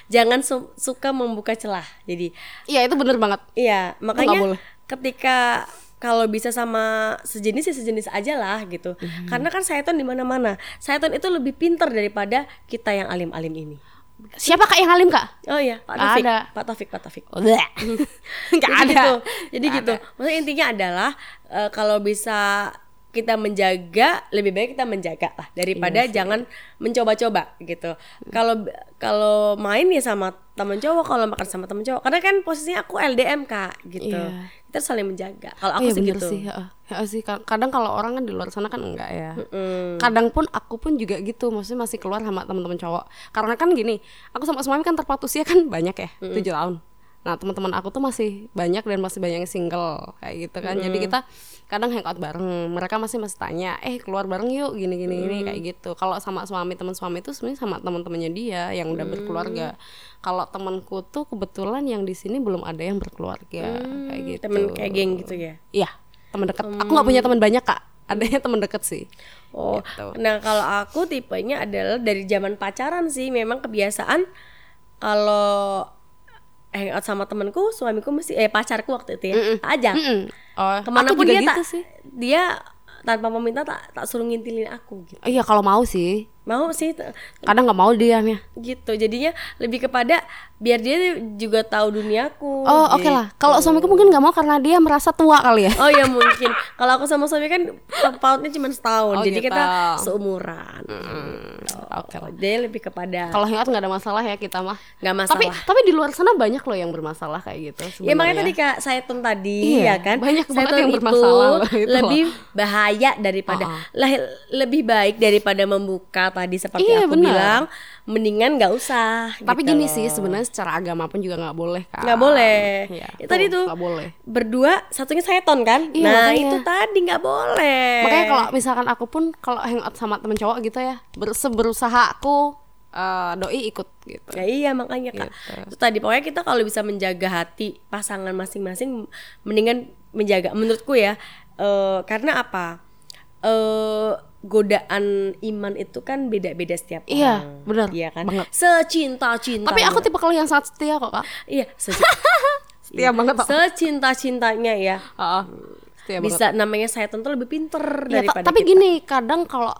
Speaker 2: Jangan su- suka membuka celah. Jadi
Speaker 1: iya itu bener banget
Speaker 2: Iya, makanya
Speaker 1: boleh.
Speaker 2: ketika kalau bisa sama sejenis ya sejenis aja lah gitu.
Speaker 1: Mhm.
Speaker 2: Karena kan syaiton di mana-mana. Syaiton itu lebih pintar daripada kita yang alim-alim ini.
Speaker 1: Siapa kak yang alim kak
Speaker 2: Oh iya, Pak Taufik.
Speaker 1: ada.
Speaker 2: Pak Taufik, Pak Taufik.
Speaker 1: nggak
Speaker 2: Jadi
Speaker 1: ada
Speaker 2: gitu. Jadi
Speaker 1: Nggak
Speaker 2: gitu. Maksudnya intinya adalah eh, kalau bisa kita menjaga lebih baik kita menjaga lah daripada
Speaker 1: Iya
Speaker 2: jangan mencoba-coba gitu. Kalau kalau main ya sama temen cowok, kalau makan sama temen cowok. Karena kan posisinya aku LDM Kak gitu.
Speaker 1: Iya.
Speaker 2: Kita saling menjaga. Kalau
Speaker 1: Oh
Speaker 2: aku
Speaker 1: iya
Speaker 2: sih gitu.
Speaker 1: sih, heeh. Heeh sih. Ka- Kadang kalau orang kan di luar sana kan enggak ya.
Speaker 2: Mm.
Speaker 1: Kadang pun aku pun juga gitu, maksudnya masih keluar sama teman-teman cowok. Karena kan gini, aku sama suami kan terpaut usia kan banyak ya, tujuh tahun. Nah teman-teman aku tuh masih banyak dan masih banyak yang single kayak gitu kan. Jadi kita kadang hangout bareng. Mereka masih masih tanya, eh keluar bareng yuk gini gini gini kayak gitu. Kalau sama suami teman suami itu sebenarnya sama teman-temannya dia yang udah berkeluarga. Kalau temanku tuh kebetulan yang di sini belum ada yang berkeluarga kayak gitu.
Speaker 2: Temen kayak geng gitu ya.
Speaker 1: Iya, teman dekat. Aku nggak punya teman banyak kak. Adanya teman dekat sih.
Speaker 2: Oh,
Speaker 1: Gitu.
Speaker 2: nah kalau aku tipenya adalah dari zaman pacaran sih memang kebiasaan kalau hangout sama temenku, suamiku mesti eh pacarku waktu itu ya, tak ajak.
Speaker 1: Mm-mm. Oh,
Speaker 2: Ke mana
Speaker 1: aku
Speaker 2: pun
Speaker 1: juga
Speaker 2: dia
Speaker 1: gitu
Speaker 2: tak,
Speaker 1: sih.
Speaker 2: dia tanpa meminta tak tak suruh ngintilin aku gitu.
Speaker 1: Oh, iya kalau mau sih.
Speaker 2: Mau sih
Speaker 1: Kadang nggak mau diamnya.
Speaker 2: gitu. Jadinya lebih kepada biar dia juga tahu duniaku.
Speaker 1: Oh oke
Speaker 2: gitu.
Speaker 1: lah. Kalau suamiku mungkin nggak mau karena dia merasa tua kali ya.
Speaker 2: Oh ya mungkin. Kalau aku sama suami kan pautnya cuma setahun,
Speaker 1: Oh,
Speaker 2: jadi
Speaker 1: gitu.
Speaker 2: kita seumuran.
Speaker 1: Oke lah.
Speaker 2: Dia lebih kepada
Speaker 1: Kalau hangout nggak ada masalah ya kita mah.
Speaker 2: nggak masalah.
Speaker 1: Tapi tapi di luar sana banyak loh yang bermasalah kayak gitu.
Speaker 2: Ya makanya tadi kak Saitun tadi
Speaker 1: Iya,
Speaker 2: ya kan
Speaker 1: banyak banget
Speaker 2: Saitun
Speaker 1: yang
Speaker 2: itu
Speaker 1: bermasalah itu
Speaker 2: lebih bahaya daripada lah, lebih baik daripada membuka tadi seperti
Speaker 1: Iya,
Speaker 2: aku
Speaker 1: benar.
Speaker 2: bilang mendingan nggak usah
Speaker 1: Tapi
Speaker 2: gitu
Speaker 1: gini
Speaker 2: loh.
Speaker 1: sih sebenarnya secara agama pun juga nggak boleh kan.
Speaker 2: nggak boleh
Speaker 1: Iya,
Speaker 2: Ya, tadi tuh
Speaker 1: nggak boleh.
Speaker 2: berdua satunya Saiton kan
Speaker 1: Iya,
Speaker 2: nah
Speaker 1: makanya.
Speaker 2: itu tadi nggak boleh
Speaker 1: Makanya kalau misalkan aku pun kalau hangout sama temen cowok gitu ya, ber seberusaha aku eh, doi ikut gitu.
Speaker 2: Ya iya makanya kak.
Speaker 1: Gitu.
Speaker 2: Itu tadi pokoknya kita kalau bisa menjaga hati pasangan masing-masing, mendingan menjaga. Menurutku ya, eh, karena apa? Eh godaan iman itu kan beda-beda setiap
Speaker 1: Iya,
Speaker 2: orang.
Speaker 1: benar,
Speaker 2: Iya kan.
Speaker 1: banget.
Speaker 2: Secinta-cinta.
Speaker 1: Tapi aku tipe kalau yang sangat setia kok kak.
Speaker 2: iya secinta, (laughs)
Speaker 1: Setia banget kok.
Speaker 2: secinta-cintanya ya.
Speaker 1: Heeh. Setia banget.
Speaker 2: Bisa namanya saya tentu lebih pinter
Speaker 1: Ya,
Speaker 2: daripada
Speaker 1: tapi
Speaker 2: kita.
Speaker 1: gini kadang kalau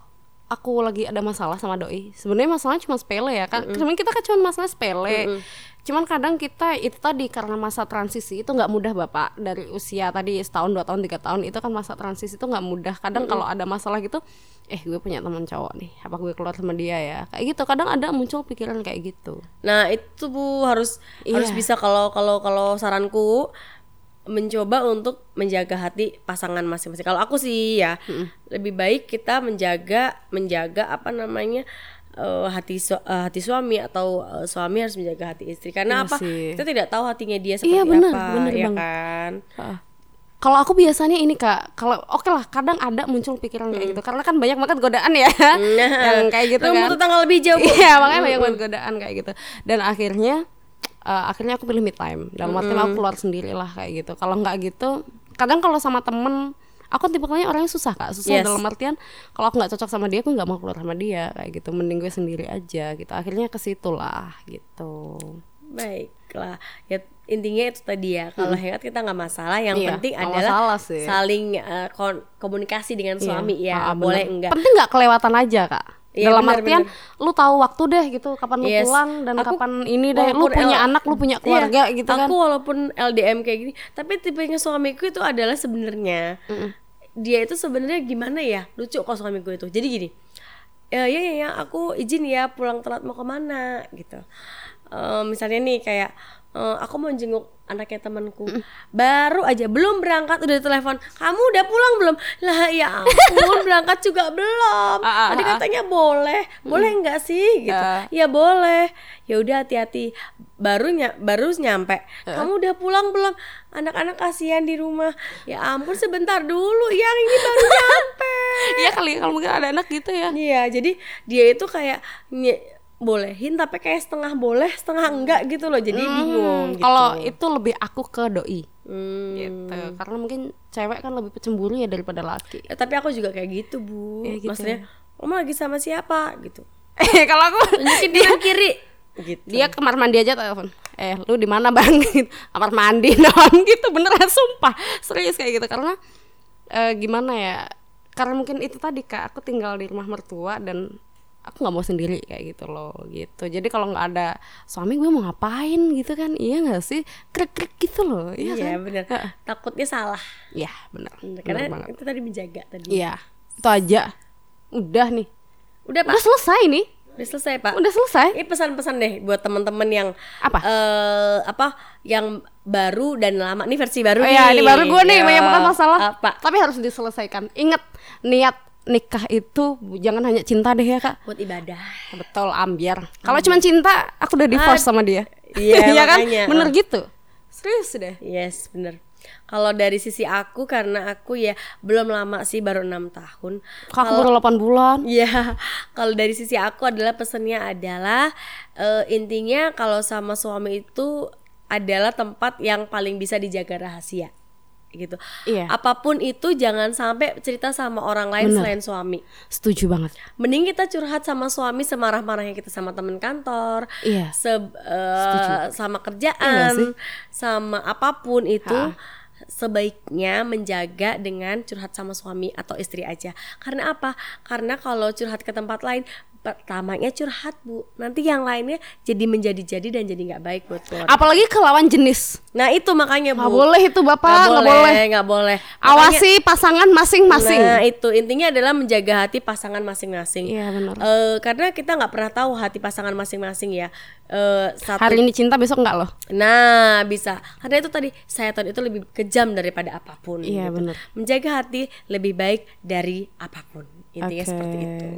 Speaker 1: aku lagi ada masalah sama doi sebenarnya masalahnya cuma sepele ya kan mm kita kan cuma masalah sepele cuman kadang kita itu tadi karena masa transisi itu nggak mudah bapak. Dari usia tadi setahun dua tahun tiga tahun itu kan masa transisi itu nggak mudah. Kadang kalau ada masalah gitu eh gue punya teman cowok nih apa gue keluar sama dia ya? Kayak gitu. Kadang ada muncul pikiran kayak gitu.
Speaker 2: Nah itu bu harus
Speaker 1: Iya.
Speaker 2: harus bisa kalau kalau kalau saranku mencoba untuk menjaga hati pasangan masing-masing. Kalau aku sih ya lebih baik kita menjaga menjaga apa namanya eh, hati su- eh, hati suami atau eh, suami harus menjaga hati istri.
Speaker 1: Iya
Speaker 2: Karena apa?
Speaker 1: sih.
Speaker 2: Kita tidak tahu hatinya dia seperti
Speaker 1: Iya, benar,
Speaker 2: apa,
Speaker 1: benar
Speaker 2: ya
Speaker 1: banget.
Speaker 2: kan?
Speaker 1: Kalau aku biasanya ini kak, kalau oke lah, kadang ada muncul pikiran kayak gitu, karena kan banyak banget godaan ya, (laughs) yang kayak gitu kan.
Speaker 2: tanggal lebih jauh. (laughs)
Speaker 1: Iya, makanya banyak banget godaan kayak gitu. Dan akhirnya, eh, akhirnya aku pilih me time. Dalam artian aku keluar sendiri lah kayak gitu. Kalau nggak gitu, kadang kalau sama temen, aku tipikalnya orangnya susah kak, susah
Speaker 2: Yes.
Speaker 1: dalam artian kalau aku nggak cocok sama dia, aku nggak mau keluar sama dia kayak gitu. Mending gue sendiri aja gitu. Akhirnya ke situ lah gitu.
Speaker 2: Baiklah, ya intinya itu tadi ya. Kalau hangout kita nggak masalah, yang
Speaker 1: Iya,
Speaker 2: penting adalah
Speaker 1: sih.
Speaker 2: saling kon- komunikasi dengan suami
Speaker 1: Iya,
Speaker 2: ya.
Speaker 1: ah, bener.
Speaker 2: boleh enggak?
Speaker 1: Penting nggak kelewatan aja kak.
Speaker 2: Iya,
Speaker 1: Dalam
Speaker 2: bener,
Speaker 1: artian lu tahu waktu deh gitu kapan lu
Speaker 2: Yes.
Speaker 1: pulang dan
Speaker 2: Aku
Speaker 1: kapan ini deh lu punya
Speaker 2: L-
Speaker 1: anak lu punya
Speaker 2: Iya,
Speaker 1: keluarga gitu kan.
Speaker 2: Aku walaupun LDM kayak gini, tapi tipenya suamiku itu adalah sebenarnya dia itu sebenarnya gimana ya? Lucu kok suamiku itu. Jadi gini, ya ya ya, ya, aku izin ya pulang telat mau ke mana? Gitu. Eh, misalnya nih kayak eh, aku mau jenguk anaknya temanku. Baru aja belum berangkat udah telepon kamu udah pulang belum? Lah ya ampun (laughs) berangkat juga belum.
Speaker 1: Ah, ah,
Speaker 2: tadi
Speaker 1: ah,
Speaker 2: katanya boleh. Boleh nggak sih? Gitu. Ya boleh. Ya udah hati-hati. Baru ny baru nyampe kamu udah pulang belum anak-anak kasihan di rumah ya ampun sebentar dulu yang ini baru nyampe (laughs)
Speaker 1: Iya kali kalau mungkin ada anak gitu ya.
Speaker 2: iya jadi dia itu kayak nye- bolehin tapi kayak setengah boleh setengah enggak gitu loh jadi bingung
Speaker 1: Hmm,
Speaker 2: gitu.
Speaker 1: Kalau itu lebih aku ke doi
Speaker 2: Hmm.
Speaker 1: gitu. Karena mungkin cewek kan lebih pecemburu ya daripada laki.
Speaker 2: Ya, tapi aku juga kayak gitu bu
Speaker 1: Iya, gitu
Speaker 2: maksudnya kamu lagi sama siapa gitu
Speaker 1: Eh (laughs) kalau aku
Speaker 2: tunjukin kanan kiri gitu
Speaker 1: dia kamar mandi aja telepon. Eh lu di mana bang? (laughs) Gitu. kamar mandi (laughs) non gitu beneran sumpah serius kayak gitu karena eh, gimana ya? Karena mungkin itu tadi kak aku tinggal di rumah mertua dan aku nggak mau sendiri kayak gitu loh gitu. Jadi kalau nggak ada suami gue mau ngapain gitu kan? Iya nggak sih? Krik krik gitu loh. Iya
Speaker 2: iya
Speaker 1: kan?
Speaker 2: bener takutnya salah
Speaker 1: Iya bener.
Speaker 2: Bener,
Speaker 1: Bener
Speaker 2: karena
Speaker 1: banget.
Speaker 2: itu tadi menjaga tadi
Speaker 1: Iya itu aja. Udah nih.
Speaker 2: udah pak
Speaker 1: Udah selesai nih.
Speaker 2: Udah selesai pak
Speaker 1: Udah selesai.
Speaker 2: Ini pesan-pesan deh buat teman-teman yang
Speaker 1: Apa?
Speaker 2: eh apa yang baru dan lama nih versi baru
Speaker 1: Oh
Speaker 2: nih.
Speaker 1: iya, ini baru gue nih
Speaker 2: Ya.
Speaker 1: banyak banget masalah.
Speaker 2: Apa?
Speaker 1: Tapi harus diselesaikan. Ingat niat nikah itu jangan hanya cinta deh ya kak.
Speaker 2: Buat ibadah.
Speaker 1: Betul ambiar. Kalau cuma cinta, aku udah divorce sama dia. (laughs)
Speaker 2: Iya,
Speaker 1: kan?
Speaker 2: makanya.
Speaker 1: Bener gitu. Serius deh.
Speaker 2: Yes, bener. Kalau dari sisi aku karena aku ya belum lama sih baru enam tahun.
Speaker 1: Kak aku baru 8 bulan.
Speaker 2: Ya, (laughs) kalau dari sisi aku adalah pesannya adalah eh, intinya kalau sama suami itu adalah tempat yang paling bisa dijaga rahasia gitu.
Speaker 1: Iya.
Speaker 2: Apa pun itu jangan sampai cerita sama orang lain
Speaker 1: Bener.
Speaker 2: selain suami.
Speaker 1: Setuju banget.
Speaker 2: Mending kita curhat sama suami semarah-marahnya kita sama temen kantor,
Speaker 1: Iya.
Speaker 2: se eh,
Speaker 1: Setuju.
Speaker 2: sama
Speaker 1: Iya
Speaker 2: kerjaan,
Speaker 1: sih?
Speaker 2: sama apa pun itu
Speaker 1: Ha.
Speaker 2: Sebaiknya menjaga dengan curhat sama suami atau istri aja. Karena apa? Karena kalau curhat ke tempat lain, pertamanya curhat bu, nanti yang lainnya jadi menjadi-jadi dan jadi nggak baik buat keluarga.
Speaker 1: Apalagi ke lawan jenis.
Speaker 2: Nah itu makanya bu.
Speaker 1: Nggak boleh itu bapak,
Speaker 2: Nggak
Speaker 1: nggak
Speaker 2: boleh,
Speaker 1: boleh.
Speaker 2: nggak boleh. Makanya-
Speaker 1: Awasi pasangan masing-masing.
Speaker 2: Nah itu intinya adalah menjaga hati pasangan masing-masing.
Speaker 1: Iya, benar.
Speaker 2: Eh, karena kita nggak pernah tahu hati pasangan masing-masing ya. Eh, satu.
Speaker 1: Hari ini cinta, besok enggak loh.
Speaker 2: Nah bisa. Karena itu tadi setan itu lebih kejam daripada apa pun.
Speaker 1: Iya,
Speaker 2: gitu.
Speaker 1: benar.
Speaker 2: Menjaga hati lebih baik dari apa pun. Intinya
Speaker 1: Oke.
Speaker 2: seperti itu.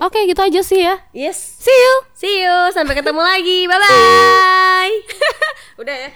Speaker 1: Oke, gitu aja sih ya.
Speaker 2: Yes.
Speaker 1: See you.
Speaker 2: See you. Sampai ketemu lagi. (laughs) Bye bye. (laughs)
Speaker 1: Udah ya.